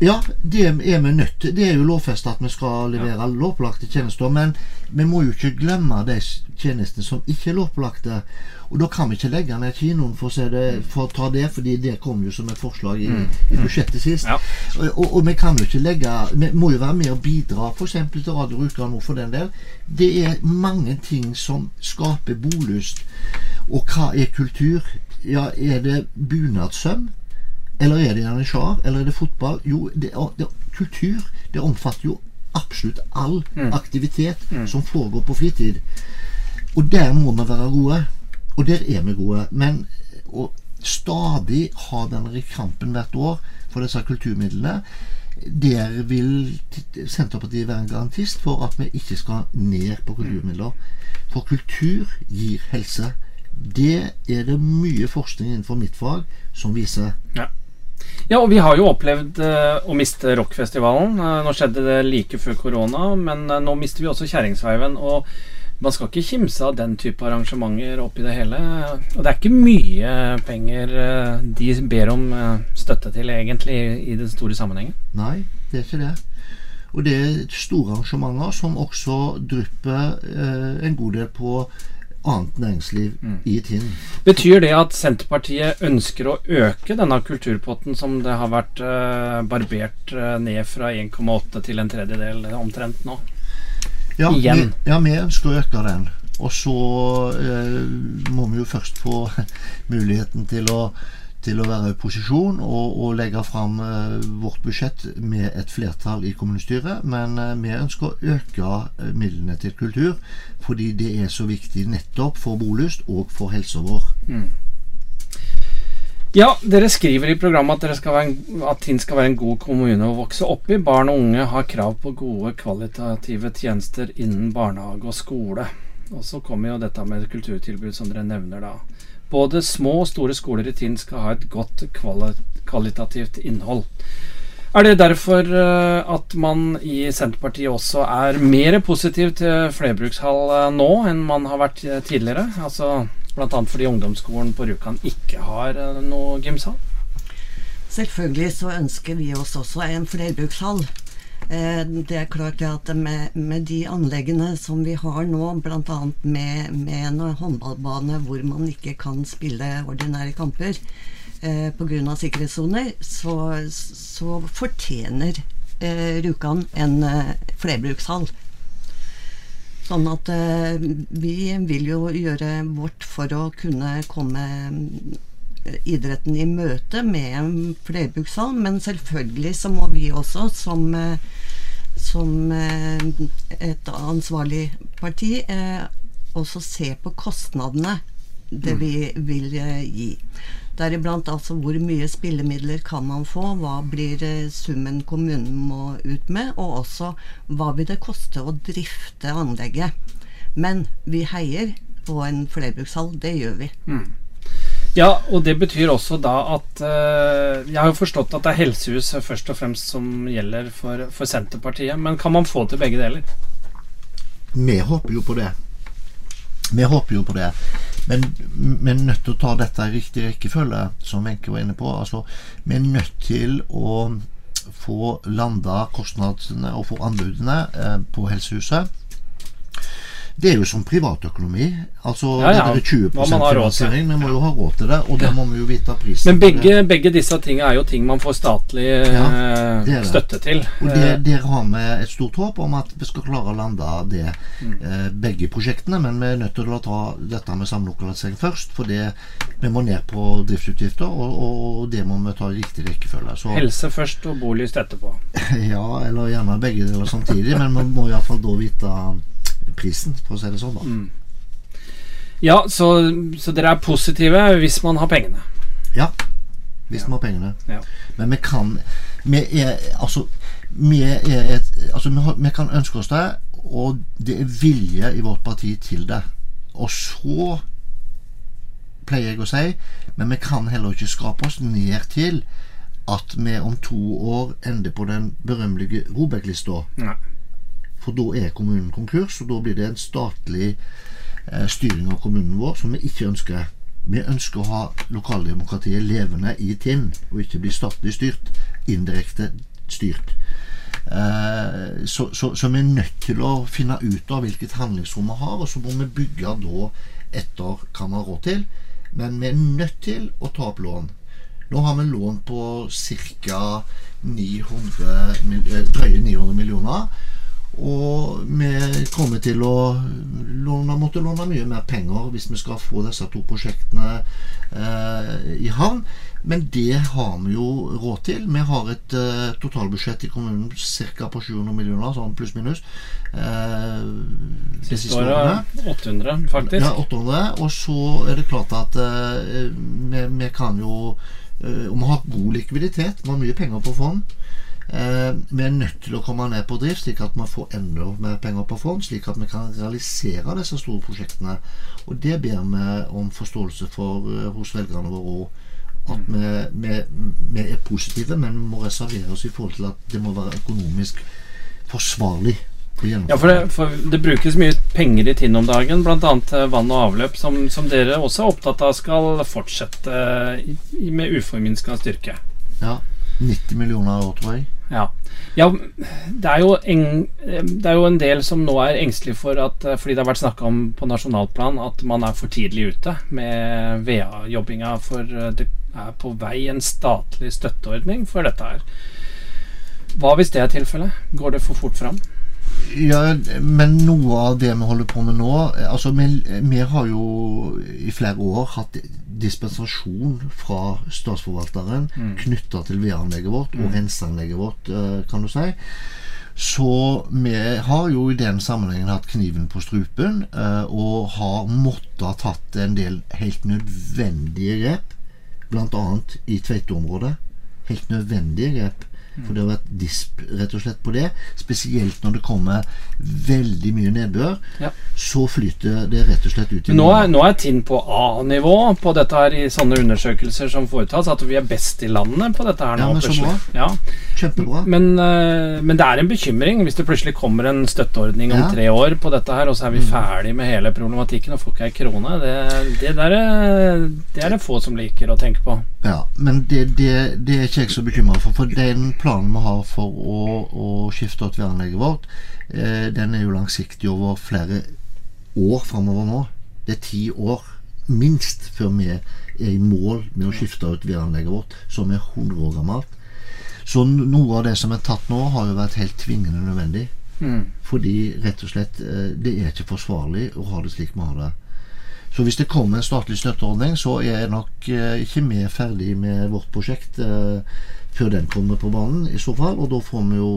Ja, det er vi nødt til. Det er jo lovfesta at vi skal levere ja. lovpålagte tjenester. Men vi må jo ikke glemme de tjenestene som ikke er lovpålagte. Og da kan vi ikke legge ned kinoen for å, det, for å ta det, fordi det kom jo som et forslag i, mm. i budsjettet sist. Ja. Og, og, og, vi kan jo ikke legge Vi må jo være med og bidra f.eks. til Radio Rjukan for den del. Det er mange ting som skaper bolyst. Og hva er kultur? Ja, er det bunadssøm? Eller er det janitsjar? Eller er det fotball? Jo, det, det, kultur det omfatter jo absolutt all mm. aktivitet mm. som foregår på fritid. Og der må vi være gode. Og der er vi gode. Men å stadig ha denne kampen hvert år for disse kulturmidlene der vil Senterpartiet være en garantist for at vi ikke skal ned på kulturmidler. For kultur gir helse. Det er det mye forskning innenfor mitt fag som viser. Ja. Ja, og vi har jo opplevd uh, å miste rockfestivalen. Uh, nå skjedde det like før korona, men uh, nå mister vi også Kjerringsveiven. Og man skal ikke kimse av den type arrangementer oppi det hele. Og det er ikke mye penger de ber om støtte til, egentlig, i den store sammenhengen. Nei, det er ikke det. Og det er store arrangementer som også drypper en god del på annet næringsliv mm. i Tinn. Betyr det at Senterpartiet ønsker å øke denne kulturpotten som det har vært uh, barbert uh, ned fra 1,8 til en tredjedel omtrent nå? Ja vi, ja, vi ønsker å øke den. Og så uh, må vi jo først få [LAUGHS] muligheten til å til å være i posisjon og, og legge fram uh, vårt budsjett med et flertall i kommunestyret. Men uh, vi ønsker å øke uh, midlene til kultur fordi det er så viktig nettopp for bolyst og for helsa vår. Mm. Ja, dere skriver i programmet at, en, at Tinn skal være en god kommune å vokse opp i. Barn og unge har krav på gode kvalitative tjenester innen barnehage og skole. Og så kommer jo dette med kulturtilbud som dere nevner da. Både små og store skoler i Tinn skal ha et godt kvalitativt innhold. Er det derfor eh, at man i Senterpartiet også er mer positiv til flerbrukshall eh, nå enn man har vært eh, tidligere? Altså Bl.a. fordi ungdomsskolen på Rjukan ikke har noe gymsal? Selvfølgelig så ønsker vi oss også en flerbrukshall. Eh, det er klart at med, med, de anleggene som vi har nå, bl.a. Med, med en håndballbane hvor man ikke kan spille ordinære kamper eh, pga. sikkerhetssoner, så, så, fortjener eh, Rjukan en eh, flerbrukshall. Sånn at eh, vi vil jo gjøre vårt for å kunne komme idretten i møte med en flerbrukshall, men selvfølgelig så må vi også som, eh, som eh, et ansvarlig parti eh, også se på kostnadene det mm. vi vil gi. Deriblant altså hvor mye spillemidler kan man få, hva blir summen kommunen må ut med, og også hva vil det koste å drifte anlegget. Men vi heier på en flerbrukshall, det gjør vi. Mm. Ja, og det betyr også da at uh, Jeg har jo forstått at det er helsehus først og fremst som gjelder for, for Senterpartiet. Men kan man få til begge deler? Vi håper jo på det. Vi håper jo på det. Men vi er nødt til å ta dette i riktig rekkefølge, som Wenche var inne på. Altså, vi er nødt til å få landa kostnadene og få anbudene eh, på helsehuset. Det er jo som privatøkonomi. Altså ja, ja. det er 20 finansiering. Vi må jo ha råd til det, og da må vi jo vite prisen. Men begge, begge disse tingene er jo ting man får statlig ja, det det. støtte til. Og det, eh. Der har vi et stort håp om at vi skal klare å lande det, mm. eh, begge prosjektene. Men vi er nødt til å ta dette med samlokalisering først. For det, vi må ned på driftsutgifter, og, og det må vi ta i riktig rekkefølge. Så, Helse først og bolyst etterpå. [LAUGHS] ja, eller gjerne begge deler samtidig. men vi må iallfall da vite prisen, for å si det sånn. da mm. Ja, så, så, dere er positive hvis man har pengene? Ja, hvis ja. man har pengene. Ja. Men vi kan Vi er altså vi, er et, altså vi, har, vi, kan ønske oss det, og det er vilje i vårt parti til det. Og så pleier jeg å si, men vi kan heller ikke skrape oss ned til at vi om to år ender på den berømmelige Robek-lista. For da er kommunen konkurs, og da blir det en statlig eh, styring av kommunen vår som vi ikke ønsker. Vi ønsker å ha lokaldemokratiet levende i Tinn, og ikke bli statlig styrt. Indirekte styrt. Eh, så, så, så vi er nødt til å finne ut av hvilket handlingsrom vi har, og så må vi bygge da etter hva vi har råd til. Men vi er nødt til å ta opp lån. Nå har vi lån på ca. 900, eh, drøye 900 millioner. Og vi kommer til å låne, måtte låne mye mer penger hvis vi skal få disse to prosjektene eh, i havn. Men det har vi jo råd til. Vi har et eh, totalbudsjett i kommunen ca. på 700 millioner, sånn pluss-minus. Eh, de Siste året 800, faktisk. Ja, 800. Og så er det klart at eh, vi, vi kan jo eh, Og vi har god likviditet. Vi har mye penger på fond. Eh, vi er nødt til å komme ned på drift, slik at vi får enda mer penger på fond, slik at vi kan realisere disse store prosjektene. Og det ber vi om forståelse for eh, hos velgerne våre òg. At vi, vi, vi er positive, men vi må reservere oss i forhold til at det må være økonomisk forsvarlig. å. Ja, for det, for det brukes mye penger i Tinn om dagen, bl.a. vann og avløp, som, som dere også er opptatt av skal fortsette med uforminska styrke. Ja, 90 millioner i år, tror jeg. Ja. ja det, er en, det er jo en del som nå er engstelige for at eh, Fordi det har vært snakka om på nasjonalplan at man er for tidlig ute med VA-jobbinga. For eh, det er på vei en statlig støtteordning for dette her. Hva hvis det er tilfellet? Går det for fort fram? Ja, men noe av det vi holder på med nå Altså, vi, vi har jo i flere år hatt dispensasjon fra statsforvalteren Mm. knytta til vedanlegget vårt og renseanlegget vårt, eh, kan du si. Så vi har jo i den sammenhengen hatt kniven på strupen eh, og har måttet ha tatt en del helt nødvendige grep, bl.a. i Tveiteområdet. Helt nødvendige grep. For det har vært disp rett og slett på det. Spesielt når det kommer veldig mye nedbør. Ja. Så flyter det rett og slett ut i nå er, nå er Tinn på A-nivå på dette her i sånne undersøkelser som foretas. At vi er best i landet på dette her Ja, nå. men så bra. Ja. Kjempebra. Men, eh, men det er en bekymring hvis det plutselig kommer en støtteordning om Ja. Mm. tre år på dette her, og så er vi ferdig med hele problematikken og får ikke ei krone. Det, det, der, er- det er det få som liker å tenke på. Ja, men det, det, det er ikke jeg så bekymra for. For den planen vi har for å, å skifte ut væranlegget vårt, eh, den er jo langsiktig over flere år framover nå. Det er ti år minst før vi er i mål med å skifte ut væranlegget vårt, som er 100 år gammelt. Så noe av det som er tatt nå, har jo vært helt tvingende nødvendig. Mm. Fordi rett og slett eh, det er ikke forsvarlig å ha det slik vi har det. Så hvis det kommer en statlig støtteordning, så er jeg nok eh, ikke vi ferdig med vårt prosjekt eh, før den kommer på banen, i så fall. Og da får vi jo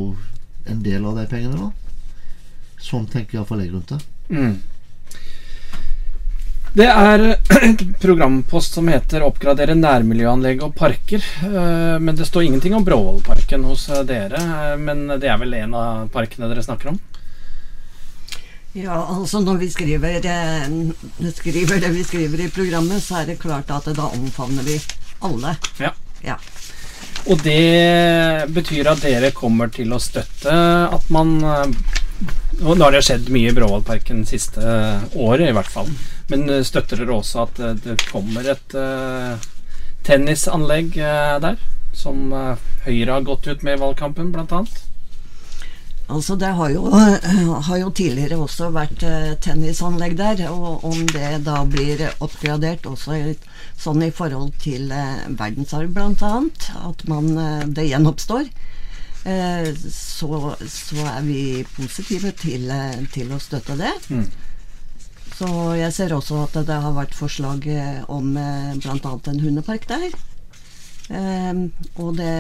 en del av de pengene, da. Sånn tenker iallfall jeg rundt det. Mm. Det er et programpost som heter 'Oppgradere nærmiljøanlegg og parker'. eh, Men det står ingenting om Bråvollparken hos eh, dere. eh, Men det er vel en av parkene dere snakker om? Ja, altså når vi skriver, eh, skriver det vi skriver i programmet, så er det klart at da omfavner vi alle. Ja. Ja. Og det betyr at dere kommer til å støtte at man eh, og Nå har det skjedd mye i Bråvollparken siste året, i hvert fall. Men eh, støtter dere også at det kommer et uh, tennisanlegg uh, der? Som uh, Høyre har gått ut med i valgkampen, blant annet? Altså Det har jo, [CLEARS THROAT] har jo tidligere også vært eh, tennisanlegg der, og om det da blir oppgradert også sånn i forhold til eh, verdensarv bl.a., at man, eh, det gjenoppstår, så, så er vi positive til, til å støtte det. Mm. Så jeg ser også at det har vært forslag om bl.a. en hundepark der. Eh, og det,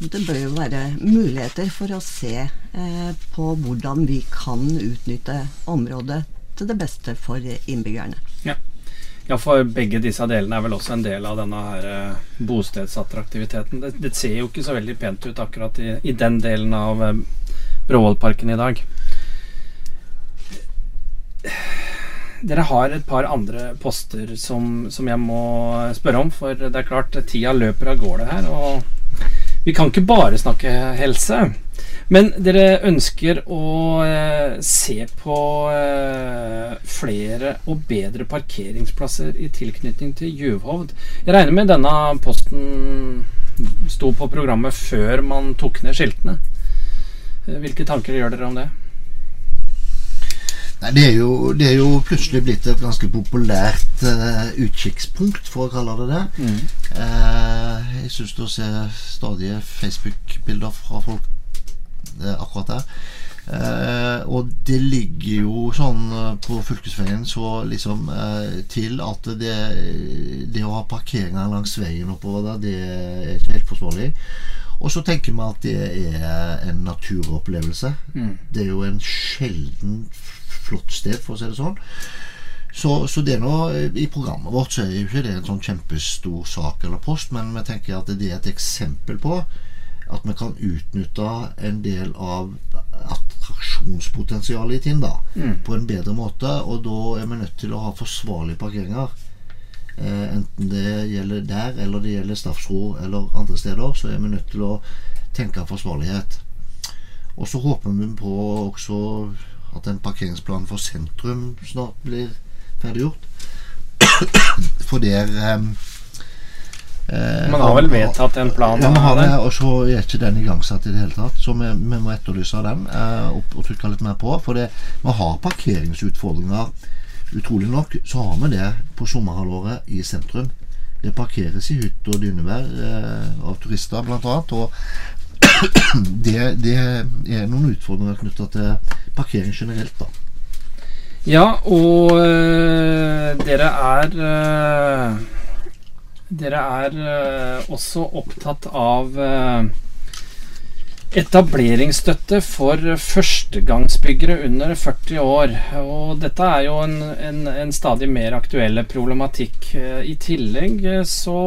det bør jo være muligheter for å se eh, på hvordan vi kan utnytte området til det beste for innbyggerne. Ja, for begge disse delene er vel også en del av denne her eh, bostedsattraktiviteten. Det, det ser jo ikke så veldig pent ut akkurat i, i den delen av eh, Bråvollparken i dag. Dere har et par andre poster som, som jeg må spørre om, for det er klart tida løper av gårde her. Og Vi kan ikke bare snakke helse. Men dere ønsker å eh, se på eh, flere og bedre parkeringsplasser i tilknytning til Juvhovd. Jeg regner med denne posten sto på programmet før man tok ned skiltene. Eh, hvilke tanker gjør dere om det? Nei, det er, jo, det er jo plutselig blitt et ganske populært uh, utkikkspunkt, for å kalle det det. Mm. Uh, jeg syns du ser stadige Facebook-bilder fra folk uh, akkurat der. og det ligger jo sånn på fylkesveien så liksom til at det, det å ha parkeringer langs veien oppover der, det er ikke helt forsvarlig. Og så tenker vi at det er en naturopplevelse. Mm. Det er jo en sjelden flott sted, for å si det sånn. Så, så det er nå, I programmet vårt så er jo ikke det en sånn kjempestor sak eller post, men vi tenker at det er et eksempel på at vi kan utnytte en del av attraksjonspotensialet i Tinn Mm. på en bedre måte. Og da er vi nødt til å ha forsvarlige parkeringer. Eh, enten det gjelder der, eller det gjelder Stafsro eller andre steder, så er vi nødt til å tenke forsvarlighet. Og så håper vi på også at en parkeringsplan for sentrum snart blir ferdiggjort. For der eh, eh, Man har vel vedtatt en plan? Ja, man har det, og så er ikke den igangsatt i det hele tatt. Så vi, vi må etterlyse den eh, og, og trykke litt mer på. For det, vi har parkeringsutfordringer. Utrolig nok så har vi det på sommerhalvåret i sentrum. Det parkeres i hytt og dynevær eh, av turister, annet. Og [CLEARS THROAT] det, det er noen utfordringer knytta til parkering generelt, da. Ja, og øh, dere er øh, Dere er øh, også opptatt av etableringsstøtte for førstegangsbyggere under 40 år. Og dette er jo en, en, en stadig mer aktuelle problematikk. I tillegg så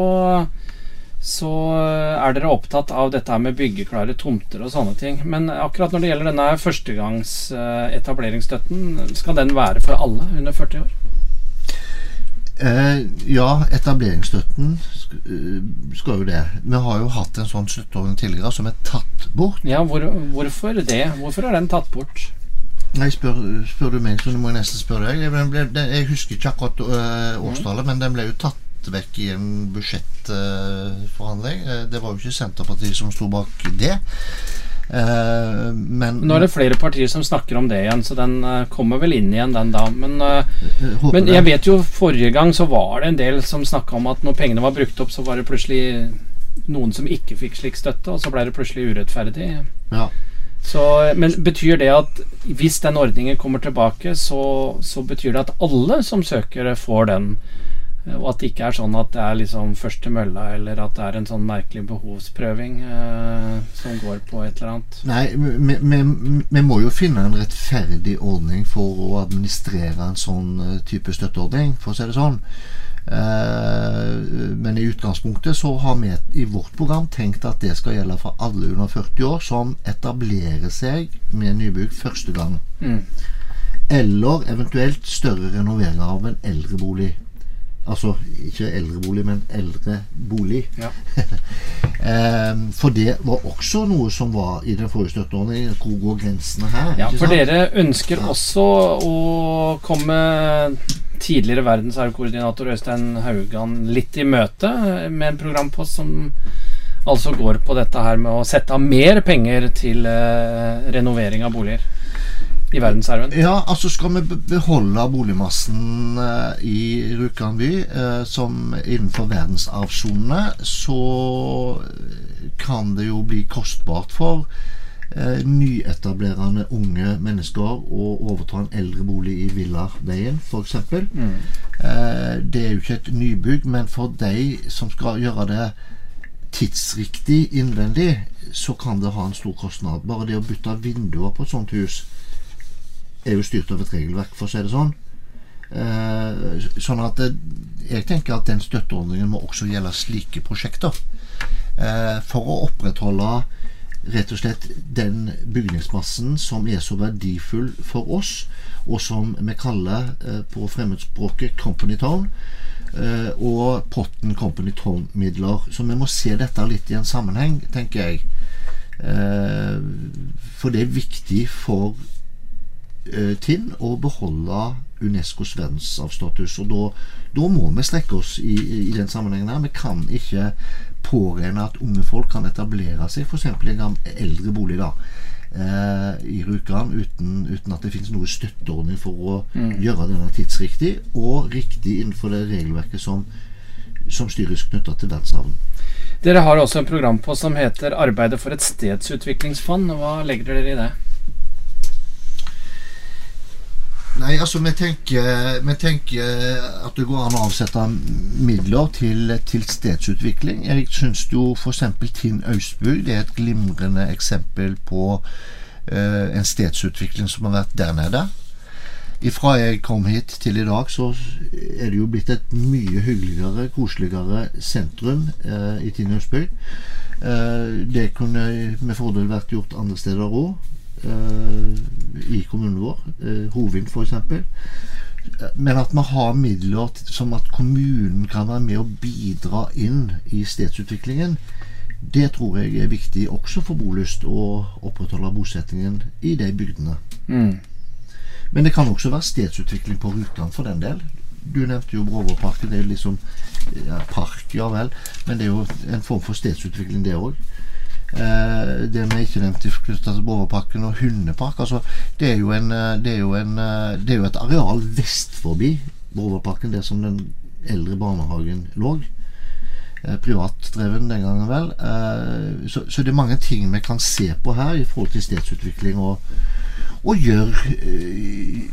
så er dere opptatt av dette med byggeklare tomter og sånne ting. Men akkurat når det gjelder denne førstegangsetableringsstøtten, skal den være for alle under 40 år? Eh, ja, etableringsstøtten eh, skal jo det. Vi har jo hatt en sånn støtteordning tidligere som er tatt bort. Ja, hvor, hvorfor det? Hvorfor er den tatt bort? Nei, spør, spør du meg, så må jeg nesten spørre deg. Jeg, jeg husker ikke akkurat årstallet, men den ble jo tatt vekk i en budsjettforhandling. Eh, det var jo ikke Senterpartiet som sto bak det. Eh, men Nå er det flere partier som snakker om det igjen, så den eh, kommer vel inn igjen, den da. Men, jeg men jeg vet jo forrige gang så var det en del som snakka om at når pengene var brukt opp, så var det plutselig noen som ikke fikk slik støtte, og så ble det plutselig urettferdig. Ja. Så, men betyr det at hvis den ordningen kommer tilbake, så, så betyr det at alle som søker, får den? Og at det ikke er sånn at det er liksom først til mølla, eller at det er en sånn merkelig behovsprøving eh, som går på et eller annet? Nei, vi, må jo finne en rettferdig ordning for å administrere en sånn eh, type støtteordning, for å si det sånn. Eh, men i utgangspunktet så har vi i vårt program tenkt at det skal gjelde for alle under 40 år som etablerer seg med nybygg første gang. Mm. Eller eventuelt større renoveringer av en eldrebolig. Altså ikke eldrebolig, men eldrebolig. Ja. [LAUGHS] Eh, for det var også noe som var i den forrige støtteordningen. Hvor går grensene her? Ja, for sant? dere ønsker også å komme tidligere verdenservkoordinator Øystein Haugan litt i møte med en programpost som altså går på dette her med å sette av mer penger til eh, renovering av boliger i verdensarven. Ja, altså skal vi be- beholde boligmassen eh, i Rjukan by eh, som innenfor verdensarvsonene, så kan det jo bli kostbart for eh, nyetablerende unge mennesker å overta en eldre bolig i Villarveien f.eks. Mm. Eh, det er jo ikke et nybygg, men for de som skal gjøre det tidsriktig innvendig, så kan det ha en stor kostnad. Bare det å bytte vinduer på et sånt hus er jo styrt av et regelverk, for å si det sånn. Eh, sånn at jeg tenker at den støtteordningen må også gjelde slike prosjekter. Eh, for å opprettholde rett og slett den bygningsmassen som er så verdifull for oss, og som vi kaller eh, på fremmedspråket 'company town'. Eh, og potten Company Town-midler. Så vi må se dette litt i en sammenheng, tenker jeg. Eh, for det er viktig for eh, Tinn å beholde Unescos verdensarvstatus. Og da, da, må vi strekke oss i, i den sammenhengen her. Vi kan ikke påregne at unge folk kan etablere seg f.eks. i en eldre bolig da, eh, i Rjukan uten, uten, at det finnes noe støtteordning for å mm. gjøre denne tidsriktig og riktig innenfor det regelverket som, som styres knytta til verdensarven. Dere har også en program på som heter 'Arbeidet for et stedsutviklingsfond'. Hva legger dere i det? Nei, altså vi tenker, vi tenker, at det går an å avsette midler til, til stedsutvikling. Jeg syns jo f.eks. Tinn Austbu er et glimrende eksempel på uh, en stedsutvikling som har vært der nede. Ifra jeg kom hit til i dag, så er det jo blitt et mye hyggeligere, koseligere sentrum uh, i Tinn Austbu. Uh, det kunne med fordel vært gjort andre steder òg. Eh, i kommunen vår. Uh, Hovin f.eks. Men at vi har midler som at kommunen kan være med og bidra inn i stedsutviklingen, det tror jeg er viktig også for bolyst å opprettholde bosettingen i de bygdene. Mm. Men det kan også være stedsutvikling på Rjukan for den del. Du nevnte jo Bråvåparken. Det er jo liksom ja, park, ja vel. Men det er jo en form for stedsutvikling, det òg. Eh, det vi ikke nevnte knyttet til Borgerparken og Hundepark. Altså, det, er jo en, eh, det, er jo en, eh, det er jo et areal vest forbi Borgerparken, det som den eldre barnehagen lå. Privatdreven den gangen, vel. Så, så, det er mange ting vi kan se på her i forhold til stedsutvikling. Og, og gjør,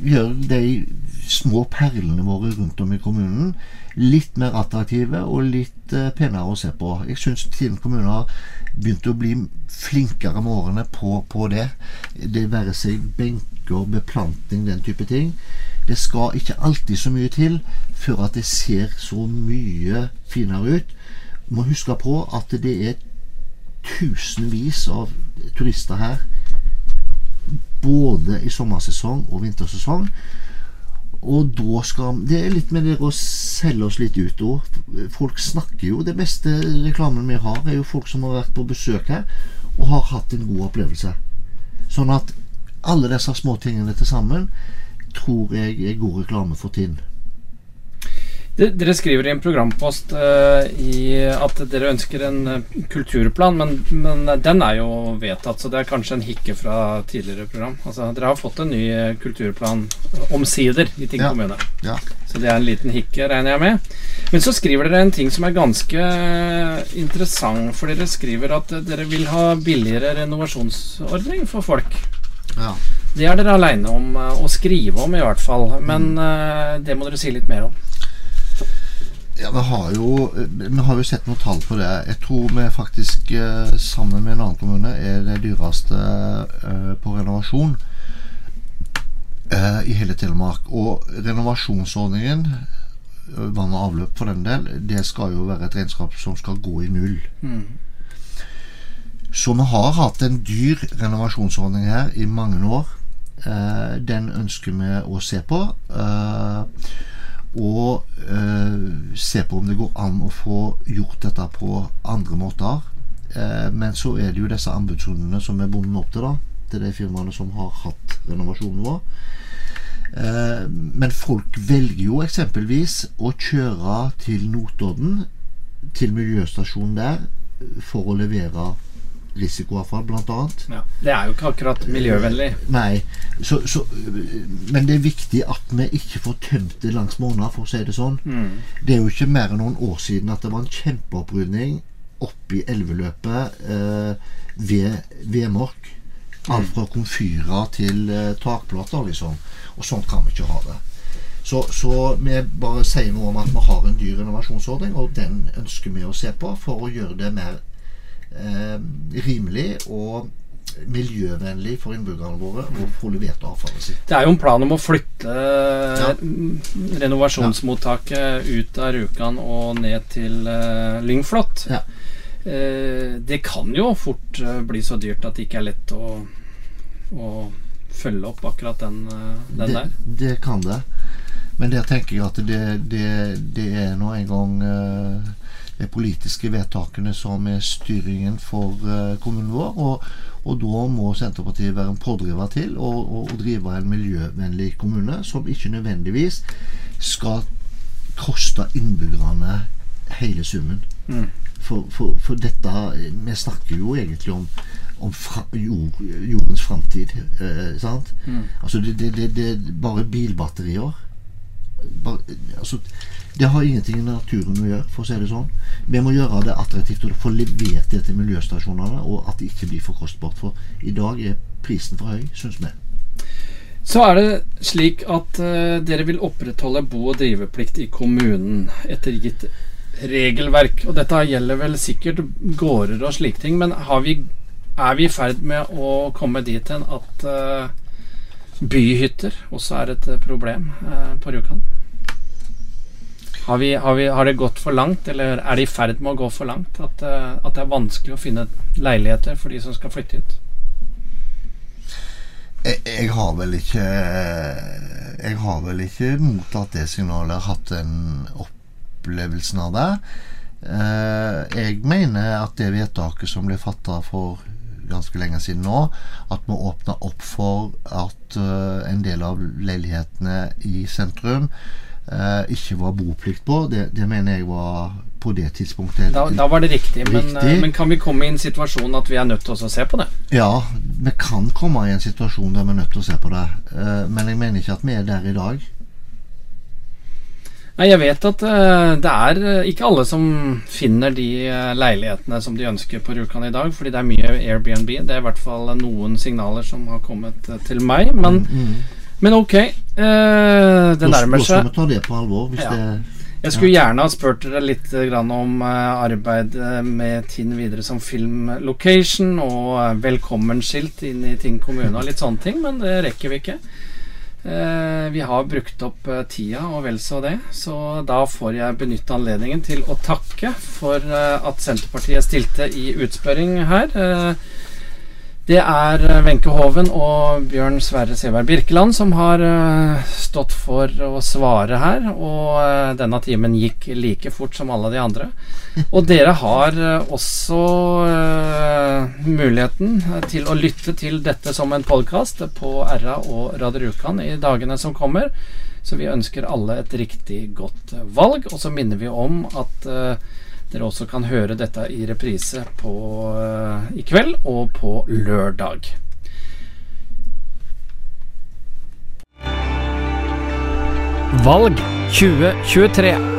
gjør de små perlene våre rundt om i kommunen litt mer attraktive og litt penere å se på. Jeg syns Tinn kommune har begynt å bli flinkere med årene på, på det. Det være seg benker, beplanting, den type ting. Det skal ikke alltid så mye til før at det ser så mye finere ut. Må huske på at det er tusenvis av turister her. Både i sommersesong og vintersesong. Og da skal Det er litt med det å selge oss litt ut òg. Folk snakker jo Det beste reklamen vi har, er jo folk som har vært på besøk her og har hatt en god opplevelse. Sånn at alle disse små tingene til sammen tror jeg er god reklame for Tinn. Dere skriver i en programpost uh, i at dere ønsker en uh, kulturplan, men, men, den er jo vedtatt, så det er kanskje en hikke fra tidligere program. Altså, dere har fått en ny uh, kulturplan omsider i Ting ja. kommune. Ja. Så det er en liten hikke, regner jeg med. Men så skriver dere en ting som er ganske interessant, for dere skriver at dere vil ha billigere renovasjonsordning for folk. Ja. Det er dere aleine om å skrive om, i hvert fall. Men mm. det må dere si litt mer om. Ja, vi har, jo, vi har jo sett noen tall på det. Jeg tror vi faktisk, eh, sammen med en annen kommune, er det dyreste eh, på renovasjon eh, i hele Telemark. Og renovasjonsordningen, vann og avløp for den del, det skal jo være et regnskap som skal gå i null. Mm. Så vi har hatt en dyr renovasjonsordning her i mange år. Den ønsker vi å se på og eh, se på om det går an å få gjort dette på andre måter. Eh, men så er det jo disse anbudsrundene som er bundet opp til, da. Til de firmaene som har hatt renovasjonen vår. Eh, men folk velger jo eksempelvis å kjøre til Notodden, til miljøstasjonen der, for å levere risikoavfall, bl.a. Ja, det er jo ikke akkurat miljøvennlig. Nei, så, så, men det er viktig at vi ikke får tømt det langs måneder, for å si det sånn. Mm. Det er jo ikke mer enn noen år siden at det var en kjempeopprydning oppi elveløpet eh, ved Vemork. Alt fra komfyrer til eh, takplater, liksom. Og sånn kan vi ikke ha det. Så, så, vi bare sier noe om at vi har en dyr innovasjonsordning, og den ønsker vi å se på for å gjøre det mer eh, rimelig og miljøvennlig for innbyggerne våre å få levert avfallet sitt. Det er jo en plan om å flytte ja. renovasjonsmottaket ut av Rjukan og ned til uh, Lyngflot. Ja. Det kan jo fort bli så dyrt at det ikke er lett å, å følge opp akkurat den, den det, der. Det kan det. Men der tenker jeg at det, det, det er nå en gang politiske vedtakene som er styringen for uh, kommunen vår. Og, og, da må Senterpartiet være en pådriver til å, og, og drive en miljøvennlig kommune som ikke nødvendigvis skal koste innbyggerne hele summen. Mm. For, for, for, dette Vi snakker jo egentlig om, om fra, jord, jordens framtid. Eh, sant? Mm. Altså det, det, det, det, bare bilbatterier bare, altså, Det har ingenting i naturen å gjøre, for å si det sånn. Vi må gjøre det attraktivt å få levert det til miljøstasjonene, og at det ikke blir for kostbart. For i dag er prisen for høy, syns vi. Så er det slik at uh, dere vil opprettholde bo- og driveplikt i kommunen etter gitt regelverk. Og dette gjelder vel sikkert gårder og slike ting, men vi, er vi i ferd med å komme dit hen at uh, byhytter også er et problem uh, på Rjukan? Har, vi, har, vi, har, det gått for langt, eller er det i ferd med å gå for langt? At, at det er vanskelig å finne leiligheter for de som skal flytte hit? Jeg, jeg, har vel ikke Jeg har vel ikke mottatt det signalet, hatt den opplevelsen av det. Eh, jeg mener at det vedtaket som ble fatta for ganske lenge siden nå, at vi åpna opp for at en del av leilighetene i sentrum ikke var boplikt på, det, det, mener jeg var på det tidspunktet. Da, da var det riktig, riktig. Men, men, kan vi komme i en situasjon at vi er nødt til å se på det? Ja, vi kan komme i en situasjon der vi er nødt til å se på det. Uh, men jeg mener ikke at vi er der i dag. Nei, Jeg vet at det er ikke alle som finner de leilighetene som de ønsker på Rjukan i dag, fordi det er mye Airbnb. Det er i hvert fall noen signaler som har kommet til meg. Men, mm, mm. men ok, det nærmer seg. Da skal vi ta det på alvor. ja. det jeg skulle gjerne ha spurt dere litt om arbeid med Tinn videre som filmlocation og velkommenskilt inn i Tinn kommune og litt sånne ting, men det rekker vi ikke. Vi har brukt opp tida og vel så det, så da får jeg benytte anledningen til å takke for at Senterpartiet stilte i utspørring her. Det er eh, Wenche Hoven og Bjørn Sverre Seberg Birkeland som har uh, stått for å svare her. Og uh, denne timen gikk like fort som alle de andre. [LAUGHS] Og dere har også muligheten til å lytte til dette som en podkast på RA og Radio Rjukan i dagene som kommer. Så vi ønsker alle et riktig godt valg. Og så minner vi om at dere også kan høre dette i reprise på, uh, i kveld og på lørdag. Valg 2023.